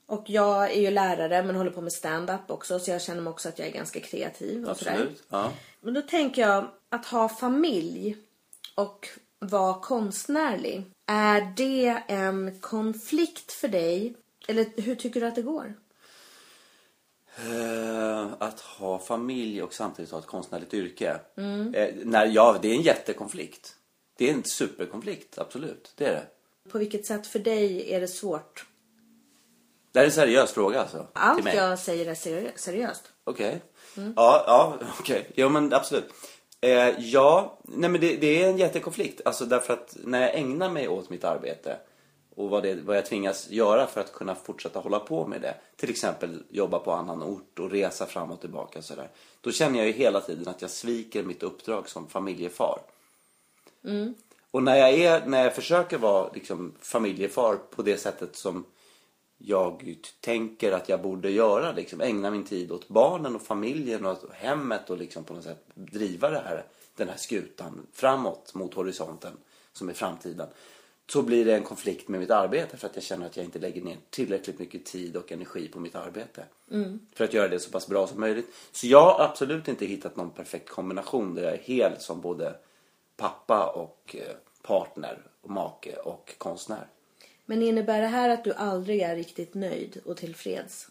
Och jag är ju lärare men håller på med stand-up också. Så jag känner mig också att jag är ganska kreativ och. Absolut. Ja. Men då tänker jag att ha familj och vara konstnärlig. Är det en konflikt för dig? Eller hur tycker du att det går? Eh, att ha familj och samtidigt ha ett konstnärligt yrke. Eh, nej, ja, det är en jättekonflikt. Det är en superkonflikt, absolut. Det är det. På vilket sätt för dig är det svårt? Det här är en seriös fråga alltså. till Allt mig. jag säger är seri- seriöst. Okej. Ja, ja, okej. Jo, men absolut. Eh, ja, nej men det, det är en jättekonflikt. Alltså därför att när jag ägnar mig åt mitt arbete och vad, det, vad jag tvingas göra för att kunna fortsätta hålla på med det. Till exempel jobba på annan ort och resa fram och tillbaka och sådär. Då känner jag ju hela tiden att jag sviker mitt uppdrag som familjefar. Och när jag, är, när jag försöker vara liksom, familjefar på det sättet som jag tänker att jag borde göra. Liksom, ägna min tid åt barnen och familjen och hemmet och liksom på något sätt driva det här, den här skutan framåt mot horisonten som är framtiden. Så blir det en konflikt med mitt arbete för att jag känner att jag inte lägger ner tillräckligt mycket tid och energi på mitt arbete. För att göra det så pass bra som möjligt. Så jag har absolut inte hittat någon perfekt kombination där jag är hel som både pappa och eh, partner och make och konstnär. Men innebär det här att du aldrig är riktigt nöjd och tillfreds?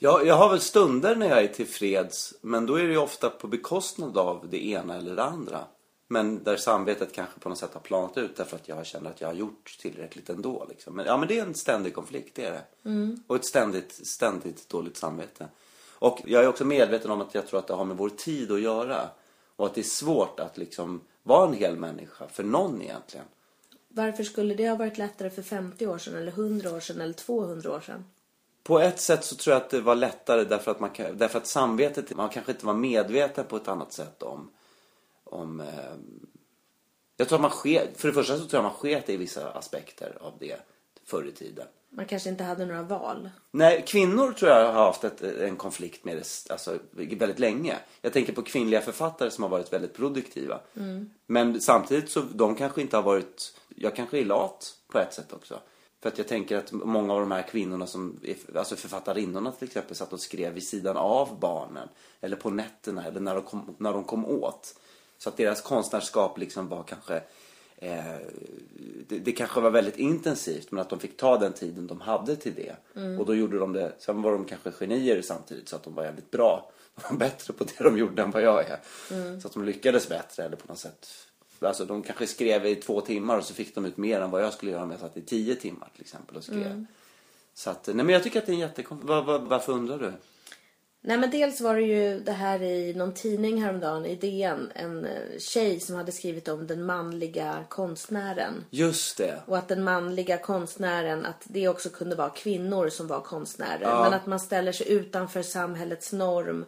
Jag, jag har väl stunder när jag är tillfreds, men då är det ju ofta på bekostnad av det ena eller det andra. Men där samvetet kanske på något sätt har planat ut därför att jag känner att jag har gjort tillräckligt ändå. Liksom. Men, ja, men det är en ständig konflikt, det är det. Och ett ständigt, ständigt dåligt samvete. Och jag är också medveten om att jag tror att det har med vår tid att göra. Och att det är svårt att liksom vara en hel människa för någon egentligen. Varför skulle det ha varit lättare för 50 år sedan, eller 100 år sedan, eller 200 år sedan? På ett sätt så tror jag att det var lättare därför att, man, därför att samvetet, man kanske inte var medveten på ett annat sätt om... om eh, jag tror att man sket, för det första så tror jag man sket i vissa aspekter av det förr i tiden. Man kanske inte hade några val. Nej, kvinnor tror jag har haft ett, en konflikt med det alltså, väldigt länge. Jag tänker på kvinnliga författare som har varit väldigt produktiva. Men samtidigt så, de kanske inte har varit, jag kanske är lat på ett sätt också. För att jag tänker att många av de här kvinnorna som, är, alltså författarinnorna till exempel, satt och skrev vid sidan av barnen. Eller på nätterna, eller när de kom, när de kom åt. Så att deras konstnärskap liksom var kanske Eh, det, det kanske var väldigt intensivt men att de fick ta den tiden de hade till det. Och då gjorde de det, sen var de kanske genier samtidigt så att de var jävligt bra. De var bättre på det de gjorde än vad jag är. Så att de lyckades bättre eller på något sätt. Alltså de kanske skrev i två timmar och så fick de ut mer än vad jag skulle göra om jag satt i tio timmar till exempel och skrev. Så att, nej men jag tycker att det är en jättekon... Var, var, varför undrar du? Nej men dels var det ju det här i någon tidning häromdagen, i DN, en eh, tjej som hade skrivit om den manliga konstnären. Just det. Och att den manliga konstnären, att det också kunde vara kvinnor som var konstnärer. Ja. Men att man ställer sig utanför samhällets norm.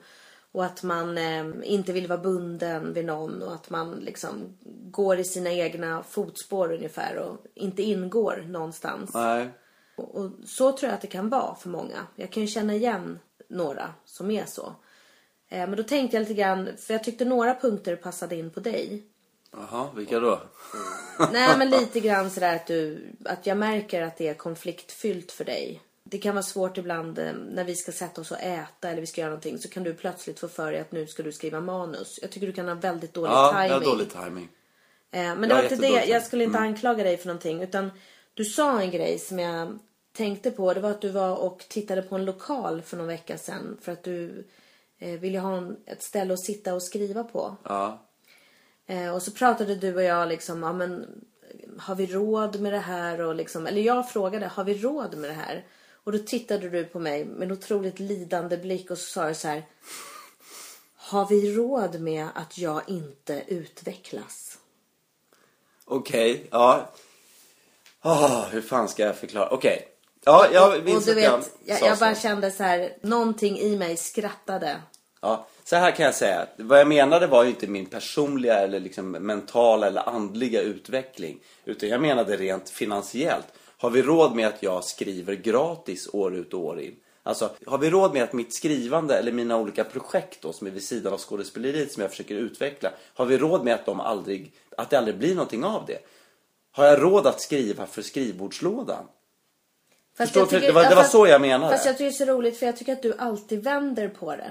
Och att man eh, inte vill vara bunden vid någon. Och att man liksom går i sina egna fotspår ungefär. Och inte ingår någonstans. Nej. Och, och så tror jag att det kan vara för många. Jag kan ju känna igen några som är så. Eh, men då tänkte jag lite grann, för jag tyckte några punkter passade in på dig. Jaha, vilka då? Nej men lite grann sådär att du, att jag märker att det är konfliktfyllt för dig. Det kan vara svårt ibland eh, när vi ska sätta oss och äta eller vi ska göra någonting så kan du plötsligt få för dig att nu ska du skriva manus. Jag tycker du kan ha väldigt dålig Ja, timing. jag har dålig timing. Eh, men Ja, det var inte det, jag skulle inte anklaga dig för någonting utan du sa en grej som jag tänkte på. Det var att du var och tittade på en lokal för någon vecka sedan för att du eh, ville ha en, ett ställe att sitta och skriva på. Ja. Eh, och så pratade du och jag liksom, ja men har vi råd med det här? Och liksom, eller jag frågade, har vi råd med det här? Och då tittade du på mig med en otroligt lidande blick och så sa du så här. Har vi råd med att jag inte utvecklas? Okej, ja. Ah, hur fan ska jag förklara? Okej. Ja, jag och minns du att jag vet, jag, sa jag bara så. kände så här, någonting i mig skrattade Ja, så här kan jag säga. Vad jag menade var ju inte min personliga eller liksom mentala eller andliga utveckling. Utan jag menade rent finansiellt. Har vi råd med att jag skriver gratis år ut och år in? Alltså, har vi råd med att mitt skrivande eller mina olika projekt då, som är vid sidan av skådespeleriet som jag försöker utveckla. Har vi råd med att, de aldrig, att det aldrig blir någonting av det? Har jag råd att skriva för skrivbordslådan? Fast Förstår jag du? Det var- det var så jag menade. Fast jag tycker det är så roligt för jag tycker att du alltid vänder på det.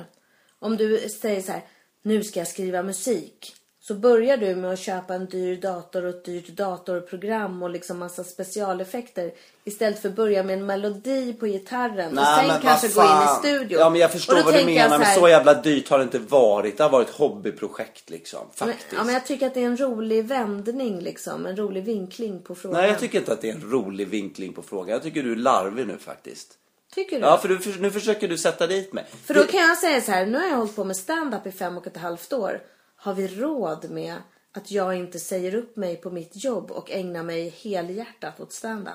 Om du säger så här, nu ska jag skriva musik. Så börjar du med att köpa en dyr dator och ett dyrt datorprogram och liksom massa specialeffekter. Istället för att börja med en melodi på gitarren och sen men kanske gå in i studion. Ja men jag förstår vad du menar. så Men så jävla dyrt har det inte varit. Det har varit hobbyprojekt liksom. men, Faktiskt. ja, men jag tycker att det är en rolig vändning liksom. En rolig vinkling på frågan. Nej jag tycker inte att det är en rolig vinkling på frågan. Jag tycker du är larvig nu faktiskt. Tycker du? Ja för du, nu försöker du sätta dit mig. För då kan jag säga så här, nu har jag hållit på med stand-up i fem och ett halvt år. Har vi råd med att jag inte säger upp mig på mitt jobb och ägnar mig helhjärtat åt stand-up?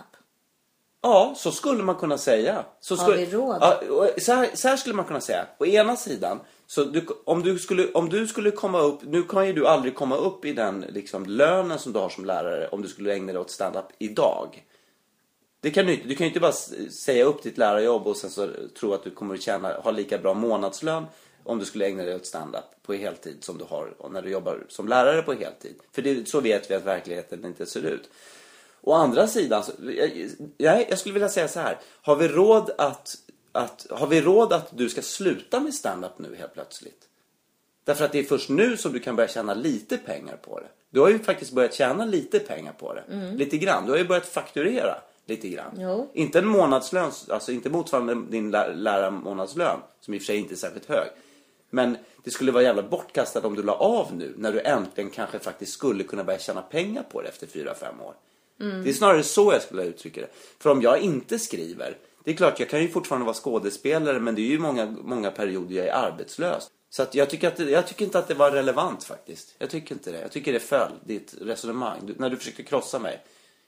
Ja, så skulle man kunna säga. Så Har skulle, vi råd? Ja, så, här, så här skulle man kunna säga. Å ena sidan, så du, om, du skulle, om du skulle komma upp, nu kan ju du aldrig komma upp i den liksom, lönen som du har som lärare om du skulle ägna dig åt stand-up idag. Det kan du, inte- du kan ju inte bara säga upp ditt lärarjobb och sen så tro att du kommer att tjäna, ha lika bra månadslön om du skulle ägna dig åt stand-up på heltid som du har när du jobbar som lärare på heltid. För det, så vet vi att verkligheten inte ser ut. Å andra sidan, så, jag, jag, skulle vilja säga så här. Har vi råd att, att, har vi råd att du ska sluta med stand-up nu helt plötsligt? Därför att det är först nu som du kan börja tjäna lite pengar på det. Du har ju faktiskt börjat tjäna lite pengar på det. Lite grann. Du har ju börjat fakturera lite grann. Jo. Inte en månadslön, alltså inte motsvarande din lä- lärarmånadslön, som i och för sig inte är särskilt hög. Men det skulle vara jävla bortkastat om du la av nu, när du äntligen kanske faktiskt skulle kunna börja tjäna pengar på det efter 4-5 år. Det är snarare så jag skulle uttrycka det. För om jag inte skriver, det är klart jag kan ju fortfarande vara skådespelare men det är ju många, många perioder jag är arbetslös. Så att jag, tycker att det, jag tycker inte att det var relevant faktiskt. Jag tycker inte det. Jag tycker det föll, ditt resonemang. Du, när du försökte krossa mig.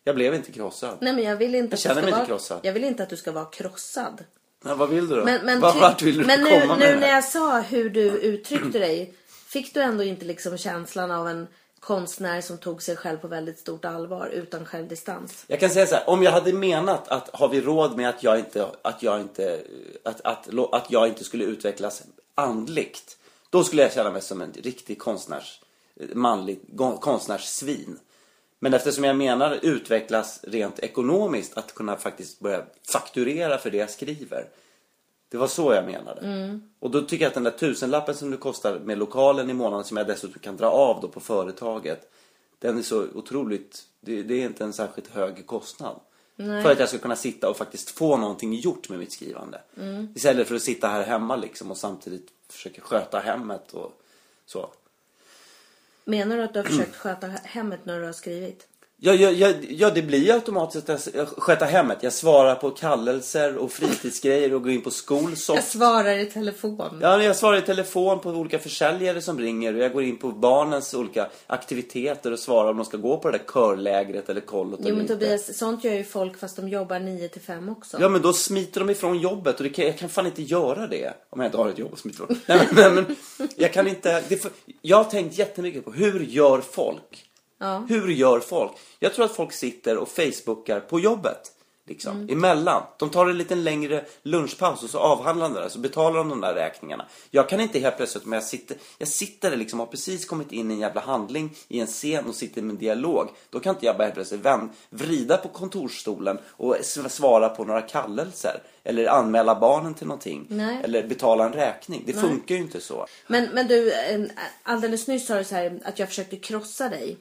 Jag blev inte krossad. Nej men jag vill inte Jag känner mig vara, inte krossad. Jag vill inte att du ska vara krossad. Ja, vad vill du då? Men, men, ty- Vart vill du men nu, komma nu det när jag sa hur du uttryckte dig. Fick du ändå inte liksom känslan av en konstnär som tog sig själv på väldigt stort allvar utan självdistans? Jag kan säga så här, om jag hade menat att har vi råd med att jag inte, att jag inte, att, att, lo- att jag inte skulle utvecklas andligt. Då skulle jag känna mig som en riktig konstnärs, manlig konstnärssvin. Men eftersom jag menar utvecklas rent ekonomiskt, att kunna faktiskt börja fakturera för det jag skriver. Det var så jag menade. Och då tycker jag att den där tusenlappen som det kostar med lokalen i månaden som jag dessutom kan dra av då på företaget. Den är så otroligt, det, det är inte en särskilt hög kostnad. För att jag ska kunna sitta och faktiskt få någonting gjort med mitt skrivande. Istället för att sitta här hemma liksom och samtidigt försöka sköta hemmet och så. Menar du att du har försökt sköta hemmet när du har skrivit? Ja, ja, ja, ja, det blir ju automatiskt att sköta hemmet. Jag svarar på kallelser och fritidsgrejer och går in på Skolsoft. Jag svarar i telefon. Ja, jag svarar i telefon på olika försäljare som ringer och jag går in på barnens olika aktiviteter och svarar om de ska gå på det där körlägret eller kollot Jo men inte. Tobias, sånt gör ju folk fast de jobbar 9 till 5 också. Ja men då smiter de ifrån jobbet och det kan, jag kan fan inte göra det om jag inte har ett jobb att smita ifrån. Nej, men, nej, men jag kan inte, det jag har tänkt jättemycket på hur gör folk? Ja. Hur gör folk? Jag tror att folk sitter och facebookar på jobbet. Liksom, Mm. emellan. De tar en liten längre lunchpaus och så avhandlar de det så betalar de de där räkningarna. Jag kan inte helt plötsligt, men jag sitter, jag sitter liksom, har precis kommit in i en jävla handling i en scen och sitter med en dialog. Då kan inte jag bara helt plötsligt vänd, vrida på kontorsstolen och svara på några kallelser. Eller anmäla barnen till någonting. Nej. Eller betala en räkning. Det funkar ju inte så. Men, men du, alldeles nyss sa du så här att jag försökte krossa dig.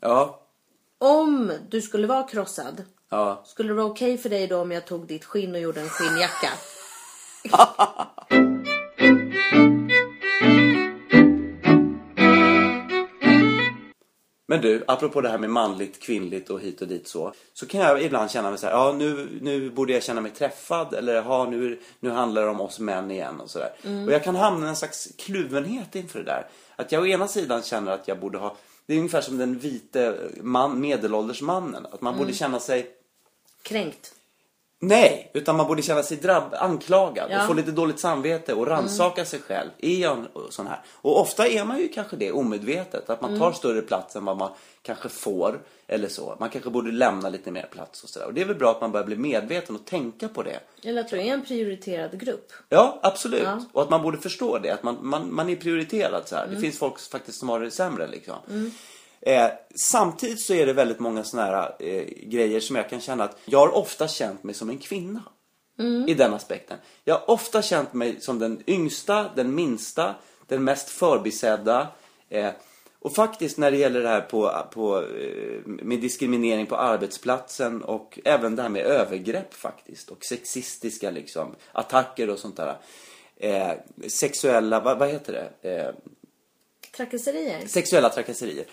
Ja, Om du skulle vara krossad, ja. skulle det vara okej för dig då om jag tog ditt skinn och gjorde en skinnjacka? Men du, apropå det här med manligt, kvinnligt och hit och dit så. Så kan jag ibland känna mig så här, ja nu, nu borde jag känna mig träffad. Eller ja, nu, nu handlar det om oss män igen och sådär. Och jag kan hamna i en slags kluvenhet inför det där. Att jag å ena sidan känner att jag borde ha, det är ungefär som den vite man, medelålders mannen. Att man borde känna sig Kränkt. Nej, utan man borde känna sig drabb, anklagad Ja. Mm. och få lite dåligt samvete och rannsaka sig själv. Är jag en sån här? Och ofta är man ju kanske det omedvetet, att man Mm. tar större plats än vad man kanske får eller så. Man kanske borde lämna lite mer plats och sådär. Och det är väl bra att man börjar bli medveten och tänka på det. Eller att du är en prioriterad grupp. Ja, absolut. Ja. Och att man borde förstå det, att man, man, man är prioriterad så. Mm. Det finns folk faktiskt som har det sämre liksom. Eh, samtidigt så är det väldigt många såna här eh, grejer som jag kan känna att jag har ofta känt mig som en kvinna. I den aspekten. Jag har ofta känt mig som den yngsta, den minsta, den mest förbisedda. Eh, och faktiskt när det gäller det här på, på, eh, med diskriminering på arbetsplatsen och även det här med övergrepp faktiskt. Och sexistiska liksom, attacker och sånt där. Eh, sexuella, vad, vad heter det? Eh, Trakasserier. sexuella trakasserier.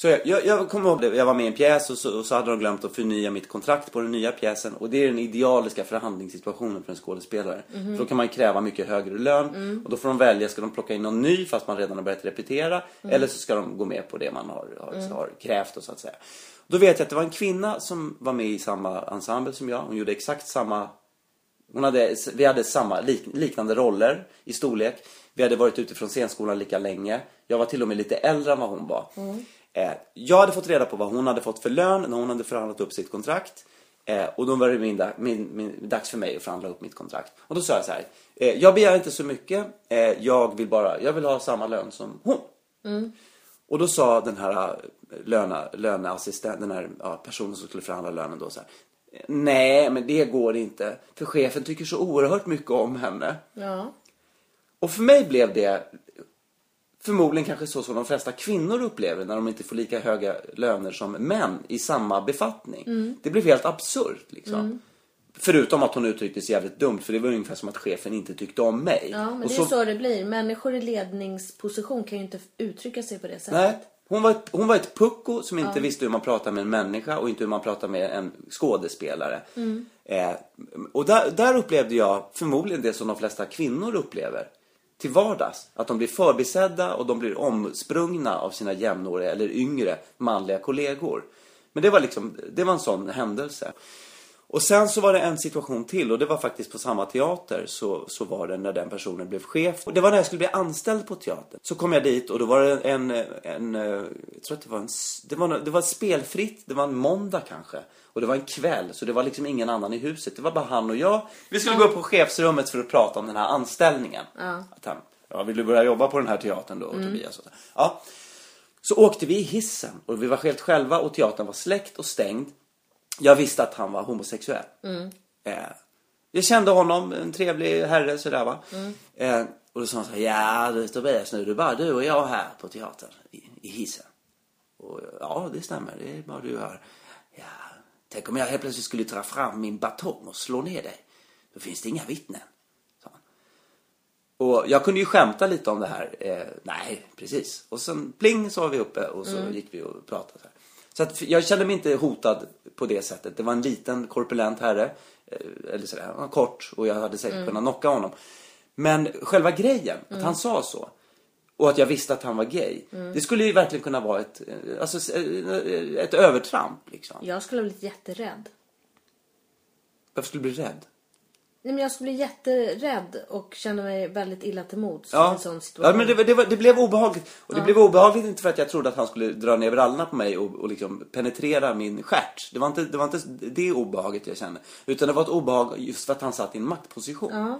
Så jag, jag, jag kommer ihåg det, jag var med i en pjäs och så, och så hade de glömt att förnya mitt kontrakt på den nya pjäsen. Och det är den idealiska förhandlingssituationen för en skådespelare. För då kan man kräva mycket högre lön och då får de välja, ska de plocka in någon ny fast man redan har börjat repetera eller så ska de gå med på det man har, har, har krävt och så att säga. Då vet jag att det var en kvinna som var med i samma ensemble som jag. Hon gjorde exakt samma hon hade, vi hade samma, lik, liknande roller i storlek. Vi hade varit ute från scenskolan lika länge. Jag var till och med lite äldre än vad hon var. Eh, jag hade fått reda på vad hon hade fått för lön när hon hade förhandlat upp sitt kontrakt. Eh, och då var det min, min, min, dags för mig att förhandla upp mitt kontrakt. Och då sa jag så här. Eh, jag begär inte så mycket. Eh, jag vill bara, jag vill ha samma lön som hon. Och då sa den här löna, löneassistent, den här ja, personen som skulle förhandla lönen då så här. Nej, men det går inte. För chefen tycker så oerhört mycket om henne. Ja. Och för mig blev det förmodligen kanske så som de flesta kvinnor upplever när de inte får lika höga löner som män i samma befattning. Det blev helt absurt liksom. Förutom att hon uttryckte sig jävligt dumt för det var ungefär som att chefen inte tyckte om mig. Ja, men Och det är så det blir. Människor i ledningsposition kan ju inte uttrycka sig på det sättet. Nej, hon var, ett, hon var ett pucko som inte visste hur man pratar med en människa och inte hur man pratar med en skådespelare. Eh, och där, där upplevde jag förmodligen det som de flesta kvinnor upplever till vardags. Att de blir förbisedda och de blir omsprungna av sina jämnåriga eller yngre manliga kollegor. Men det var liksom, det var en sån händelse. Och sen så var det en situation till och det var faktiskt på samma teater så, så var det när den personen blev chef. Och det var när jag skulle bli anställd på teatern. Så kom jag dit och då var det en, en, eh, jag tror att det var en, det var, det var spelfritt, det var en måndag kanske. Och det var en kväll så det var liksom ingen annan i huset. Det var bara han och jag. Vi skulle gå upp på chefsrummet för att prata om den här anställningen. Att han, ja vill du börja jobba på den här teatern då Tobias? Och så. Ja. Så åkte vi i hissen och vi var helt själva och teatern var släckt och stängd. Jag visste att han var homosexuell. Eh, jag kände honom, en trevlig herre sådär va. Eh, och då sa han så här, ja du Tobias nu är det bara du och jag här på teatern i, i hissen. Och ja det stämmer, det är bara du här. Ja, tänk om jag helt plötsligt skulle ta fram min batong och slå ner dig. Då finns det inga vittnen. han. Och jag kunde ju skämta lite om det här. Eh, nej, precis. Och sen pling så var vi uppe och så gick vi och pratade. Så, så att jag kände mig inte hotad på det sättet. Det var en liten korpulent herre. Eh, eller sådär, kort och jag hade säkert kunnat knocka honom. Men själva grejen, att han sa så. Och att jag visste att han var gay. Det skulle ju verkligen kunna vara ett, eh, alltså, eh, ett övertramp liksom. Jag skulle ha blivit jätterädd. Varför skulle du bli rädd? Nej, men jag skulle bli jätterädd och känna mig väldigt illa till mods i Ja, en sån situation. ja men det, det, var, det blev obehagligt. Och det blev obehagligt inte för att jag trodde att han skulle dra ner brallorna på mig och, och liksom penetrera min stjärt. Det var, inte, det var inte det obehaget jag kände. Utan det var ett obehag just för att han satt i en maktposition.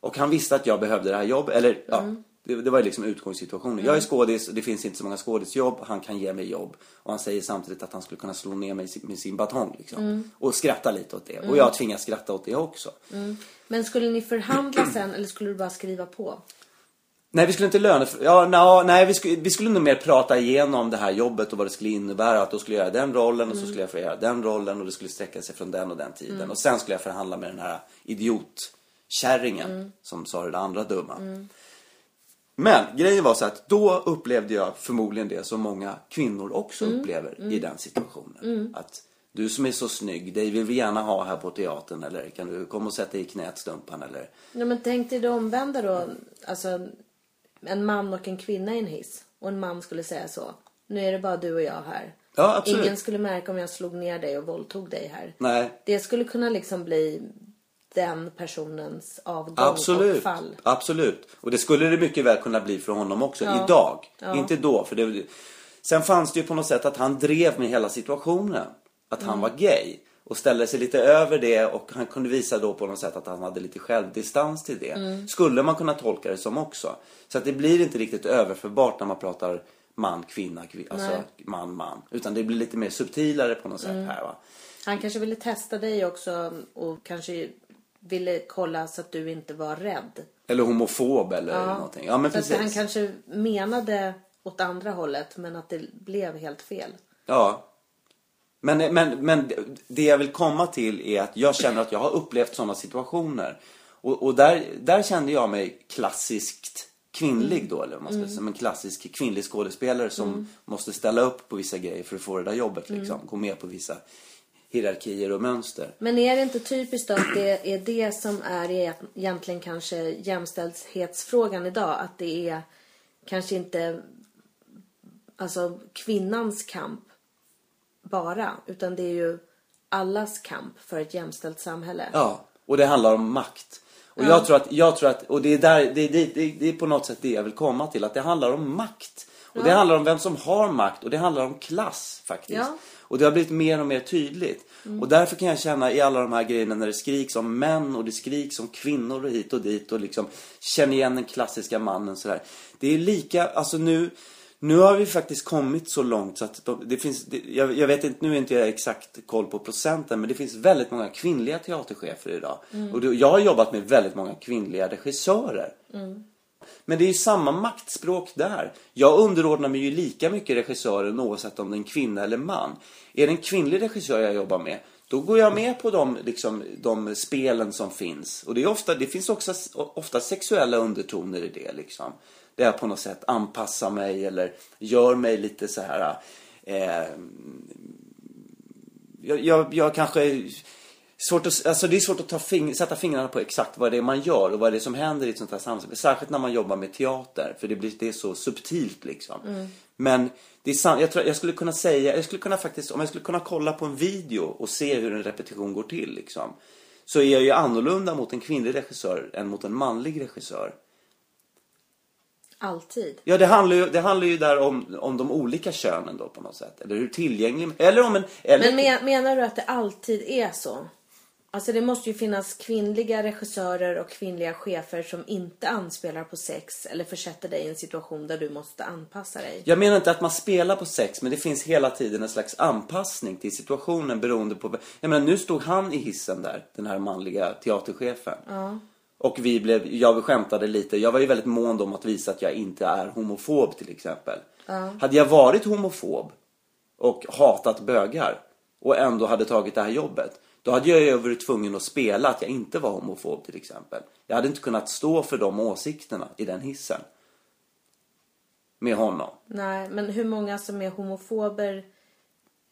Och han visste att jag behövde det här jobbet. Eller ja, det, det var liksom utgångssituationen. Jag är skådis och det finns inte så många skådisjobb. Han kan ge mig jobb. Och han säger samtidigt att han skulle kunna slå ner mig med sin batong liksom. Och skratta lite åt det. Och jag tvingas skratta åt det också. Men skulle ni förhandla sen eller skulle du bara skriva på? Nej, vi skulle inte löne... Ja, na, nej, vi skulle, vi skulle nog mer prata igenom det här jobbet och vad det skulle innebära. Att då skulle jag göra den rollen och så skulle jag få göra den rollen och det skulle sträcka sig från den och den tiden. Och sen skulle jag förhandla med den här idiotkärringen som sa det där andra dumma. Men grejen var så att då upplevde jag förmodligen det som många kvinnor också upplever i den situationen. Att du som är så snygg, dig vill vi gärna ha här på teatern eller kan du komma och sätta dig i knät Stumpan eller Ja, men tänk dig det omvända då. Alltså, en man och en kvinna i en hiss. Och en man skulle säga så. Nu är det bara du och jag här. Ja, absolut. Ingen skulle märka om jag slog ner dig och våldtog dig här. Nej, Det skulle kunna liksom bli den personens avgång och Absolut, fall. absolut. Och det skulle det mycket väl kunna bli för honom också, Ja. idag. Ja. Inte då, för det... Sen fanns det ju på något sätt att han drev med hela situationen. Att Mm. han var gay. Och ställde sig lite över det och han kunde visa då på något sätt att han hade lite självdistans till det. Mm. Skulle man kunna tolka det som också. Så att det blir inte riktigt överförbart när man pratar man, kvinna, kvinna alltså man, man. Utan det blir lite mer subtilare på något sätt Mm. här va. Han kanske ville testa dig också och kanske ville kolla så att du inte var rädd. Eller homofob eller någonting. Ja men så precis. han kanske menade åt andra hållet men att det blev helt fel. Ja. Men, men, men det jag vill komma till är att jag känner att jag har upplevt sådana situationer. Och, och där, där kände jag mig klassiskt kvinnlig då, eller man ska säga, som en klassisk kvinnlig skådespelare som måste ställa upp på vissa grejer för att få det där jobbet liksom. Gå med på vissa hierarkier och mönster. Men är det inte typiskt att det är det som är egentligen kanske jämställdhetsfrågan idag? Att det är kanske inte alltså kvinnans kamp bara, utan det är ju allas kamp för ett jämställt samhälle. Ja, och det handlar om makt. Och jag tror att, jag tror att, och det är där, det, det, det, det är på något sätt det jag vill komma till, att det handlar om makt. Och det handlar om vem som har makt och det handlar om klass faktiskt. Ja. Och det har blivit mer och mer tydligt. Och därför kan jag känna i alla de här grejerna när det skriks om män och det skriks om kvinnor och hit och dit och liksom känner igen den klassiska mannen sådär. Det är lika, alltså nu, nu har vi faktiskt kommit så långt så att de, det finns, det, jag, jag vet inte, nu är inte jag exakt koll på procenten men det finns väldigt många kvinnliga teaterchefer idag. Och det, jag har jobbat med väldigt många kvinnliga regissörer. Men det är ju samma maktspråk där. Jag underordnar mig ju lika mycket regissören oavsett om det är en kvinna eller man. Är det en kvinnlig regissör jag jobbar med, då går jag med på de, liksom, de spelen som finns. Och det, är ofta, det finns också ofta sexuella undertoner i det. Liksom. Där jag på något sätt anpassar mig eller gör mig lite så här... Eh, jag, jag, jag kanske... Svårt att, alltså det är svårt att ta fing, sätta fingrarna på exakt vad det är man gör och vad det är som händer i ett sånt här samhälle. Särskilt när man jobbar med teater, för det, blir, det är så subtilt liksom. Men det är jag, tror, jag skulle kunna säga, jag skulle kunna faktiskt, om jag skulle kunna kolla på en video och se hur en repetition går till liksom. Så är jag ju annorlunda mot en kvinnlig regissör än mot en manlig regissör. Alltid. Ja, det handlar ju, det handlar ju där om, om de olika könen då på något sätt. Eller hur tillgänglig, eller om en... Eller, men menar du att det alltid är så? Alltså det måste ju finnas kvinnliga regissörer och kvinnliga chefer som inte anspelar på sex eller försätter dig i en situation där du måste anpassa dig. Jag menar inte att man spelar på sex, men det finns hela tiden en slags anpassning till situationen beroende på... Jag menar, nu stod han i hissen där, den här manliga teaterchefen. Och vi blev, jag skämtade lite, jag var ju väldigt mån om att visa att jag inte är homofob till exempel. Hade jag varit homofob och hatat bögar och ändå hade tagit det här jobbet. Då hade jag ju varit tvungen att spela att jag inte var homofob till exempel. Jag hade inte kunnat stå för de åsikterna i den hissen. Med honom. Nej, men hur många som är homofober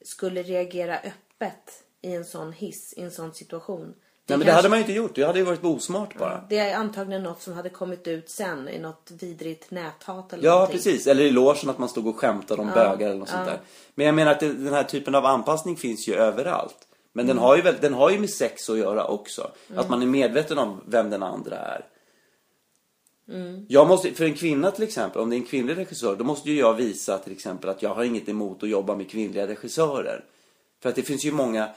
skulle reagera öppet i en sån hiss, i en sån situation? Nej men det kanske- hade man ju inte gjort. Det hade ju varit osmart bara. Det är antagligen något som hade kommit ut sen i något vidrigt näthat eller Ja, någonting. precis. Eller i logen att man stod och skämtade om bögar eller något sånt där. Men jag menar att det, den här typen av anpassning finns ju överallt. Men den, har ju väl, den har ju med sex att göra också. Att man är medveten om vem den andra är. Jag måste, för en kvinna till exempel, om det är en kvinnlig regissör, då måste ju jag visa till exempel att jag har inget emot att jobba med kvinnliga regissörer. För att det finns ju många...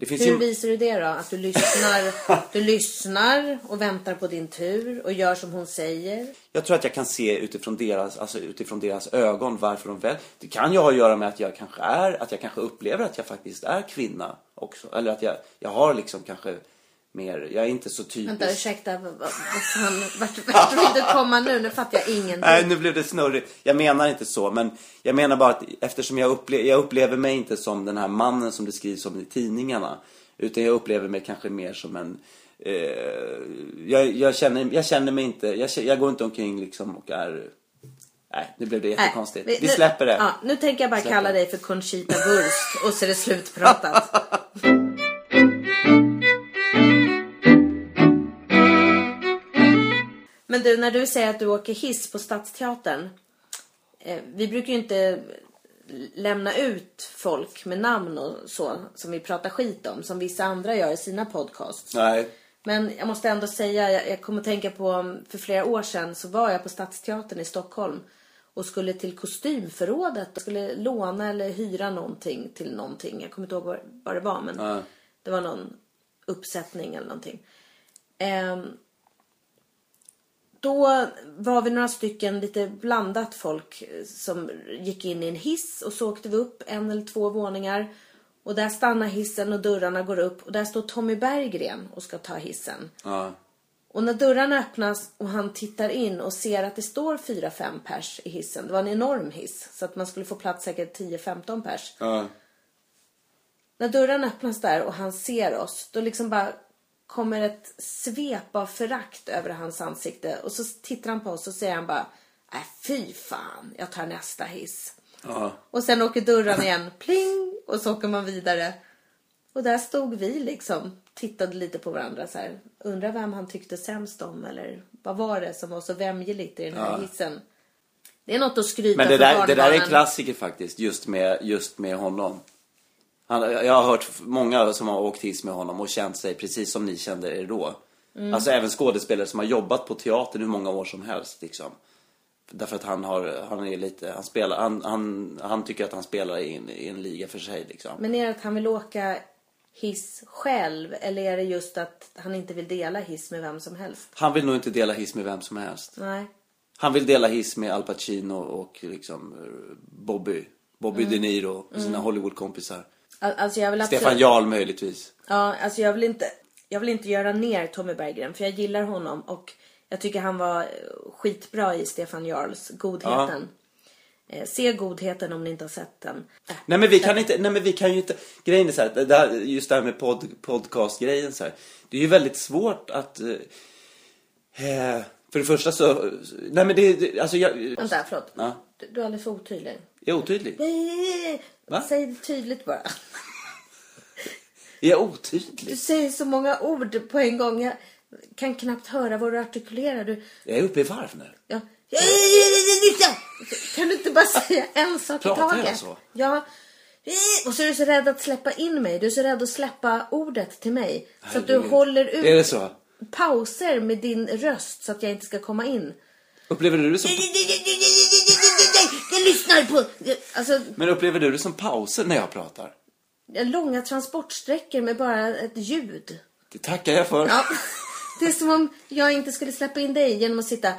Hur ju... visar du det då? Att du lyssnar, du lyssnar och väntar på din tur och gör som hon säger? Jag tror att jag kan se utifrån deras, alltså utifrån deras ögon varför de väljer. Det kan ju ha att göra med att jag kanske är, att jag kanske upplever att jag faktiskt är kvinna också. Eller att jag, jag har liksom kanske mer, jag är inte så typisk. Vänta, ursäkta. Vart, vart vill du komma nu? Nu fattar jag ingenting. Nej, nu blev det snurrigt. Jag menar inte så, men jag menar bara att eftersom jag, upple jag upplever mig inte som den här mannen som det skrivs om i tidningarna. Utan jag upplever mig kanske mer som en... Eh, jag, jag, känner, jag känner mig inte, jag, jag går inte omkring liksom och är... Nej, nu blev det jättekonstigt. Nej, vi, nu- släpper det. Ja, nu tänker jag bara Släpper kalla dig för Conchita Wurst och så är det slutpratat. Men du, när du säger att du åker hiss på Stadsteatern. Eh, vi brukar ju inte lämna ut folk med namn och så som vi pratar skit om som vissa andra gör i sina podcasts. Nej. Men jag måste ändå säga, jag, jag kommer att tänka på för flera år sedan så var jag på Stadsteatern i Stockholm och skulle till kostymförrådet och skulle låna eller hyra någonting till någonting. Jag kommer inte ihåg vad, det var men Ja. det var någon uppsättning eller någonting. Ehm, då var vi några stycken lite blandat folk eh, som gick in i en hiss och så åkte vi upp en eller två våningar. Och där stannar hissen och dörrarna går upp och där står Tommy Berggren och ska ta hissen. Ja. Och när dörrarna öppnas och han tittar in och ser att det står 4-5 pers i hissen. Det var en enorm hiss så att man skulle få plats säkert 10-15 pers. Ja. När dörren öppnas där och han ser oss, då liksom bara kommer ett svep av förakt över hans ansikte. Och så tittar han på oss och säger han bara, äh fy fan, jag tar nästa hiss. Ja. Och sen åker dörren igen, pling, och så åker man vidare. Och där stod vi liksom, tittade lite på varandra så här. Undrar vem han tyckte sämst om eller vad var det som var så vämjeligt i den här Ja. hissen. Det är något att skryta Men det för där, det där är en barnbarnen. klassiker faktiskt, just med, just med honom. Han, jag har hört många som har åkt hiss med honom och känt sig precis som ni kände er då. Mm. Alltså även skådespelare som har jobbat på teatern hur många år som helst liksom. Därför att han har, han är lite, han spelar, han, han, han tycker att han spelar i en, i en liga för sig liksom. Men är det att han vill åka hiss själv eller är det just att han inte vill dela hiss med vem som helst? Han vill nog inte dela hiss med vem som helst. Nej. Han vill dela hiss med Al Pacino och liksom Bobby. Bobby Mm. De Niro och sina Hollywoodkompisar. Al- Alltså jag vill absolut... Stefan Jarl möjligtvis. Ja, alltså jag vill inte... Jag vill inte göra ner Tommy Berggren för jag gillar honom och jag tycker han var eh, skitbra i Stefan Jarls Godheten. Eh, se Godheten om ni inte har sett den. Nej men vi kan inte, nej men vi kan ju inte, grejen är så här, det här, just det här med pod, podcast-grejen så här. Det är ju väldigt svårt att, eh, eh, för det första så, nej men det, det alltså jag, Vänta, förlåt. Ja. Du, du är alldeles för otydlig. jag är otydlig. Va? Säg det tydligt bara. Jag är Du otydlig. säger så många ord på en gång. Jag kan knappt höra vad du artikulerar. Du, Jag är uppe i varv nu. ja. Kan du inte bara säga en sak i Pratar jag taget? så? Ja. Och så är du så rädd att släppa in mig. Du är så rädd att släppa ordet till mig. Så att du håller ut Är det så? pauser med din röst så att jag inte ska komma in. Upplever du det som, Jag lyssnar på... Alltså, men upplever du det som pauser när jag pratar? långa transportsträckor med bara ett ljud. Det tackar jag för. Ja. Det är som om jag inte skulle släppa in dig genom att sitta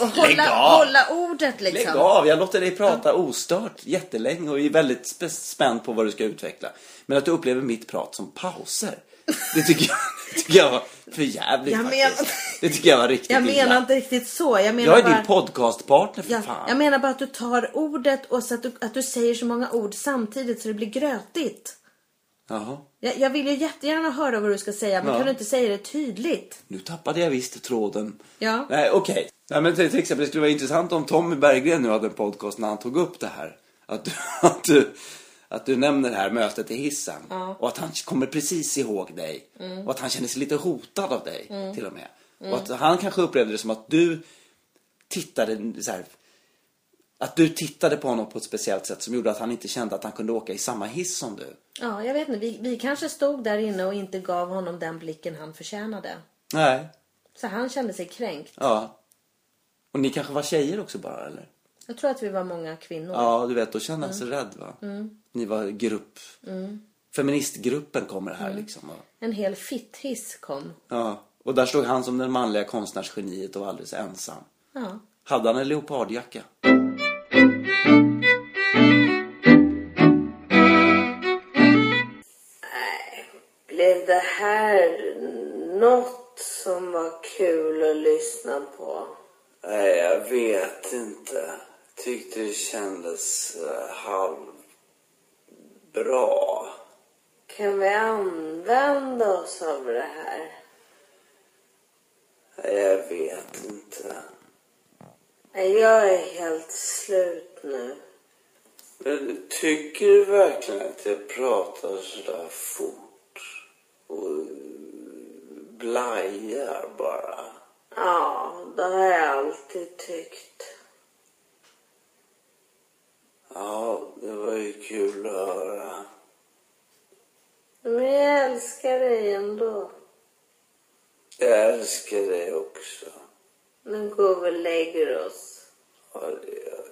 och hålla, hålla ordet liksom. Lägg av, jag låter dig prata ostört jättelänge och är väldigt sp- spänd på vad du ska utveckla. Men att du upplever mitt prat som pauser, det tycker jag, det tycker jag var för jävligt Jag faktiskt. menar- Det tycker jag var riktigt Jag menar illa. inte riktigt så. Jag menar Jag är bara... din podcastpartner för Ja, fan. jag menar bara att du tar ordet och så att du, att du säger så många ord samtidigt så det blir grötigt. Jaha. Jag, jag vill ju jättegärärna höra vad du ska säga men Ja. kan du inte säga det tydligt? Nu tappade jag visst tråden. Ja. Nej, okej. Nej, men till, till exempel, det skulle vara intressant om Tommy Berggren nu hade en podcast när han tog upp det här. Att du, att du, att du nämner det här mötet i hissen. Och att han kommer precis ihåg dig. Och att han känner sig lite hotad av dig till och med. Och att han kanske upplevde det som att du tittade så här, Att du tittade på honom på ett speciellt sätt som gjorde att han inte kände att han kunde åka i samma hiss som du. Ja, jag vet inte. Vi, vi kanske stod där inne och inte gav honom den blicken han förtjänade. Nej. Så han kände sig kränkt. Ja. Och ni kanske var tjejer också bara eller? Jag tror att vi var många kvinnor. Ja, du vet, då kände han sig rädd va? Ni var grupp. Feministgruppen kommer här liksom. Och, En hel fitthiss kom. ja. och där stod han som den manliga konstnärsgeniet och var alldeles ensam. Ja. Hade han en leopardjacka? Blev det här något som var kul att lyssna på? Nej, jag vet inte. Tyckte det kändes uh, halvbra. Kan vi använda oss av det här? Jag vet inte. Jag är helt slut nu. Men tycker du verkligen att jag pratar sådär fort? Och blajar bara? Ja, det har jag alltid tyckt. Ja, det var ju kul att höra. Men jag älskar dig ändå. Jag älskar dig också. Nu går vi och lägger oss. Ja, det gör.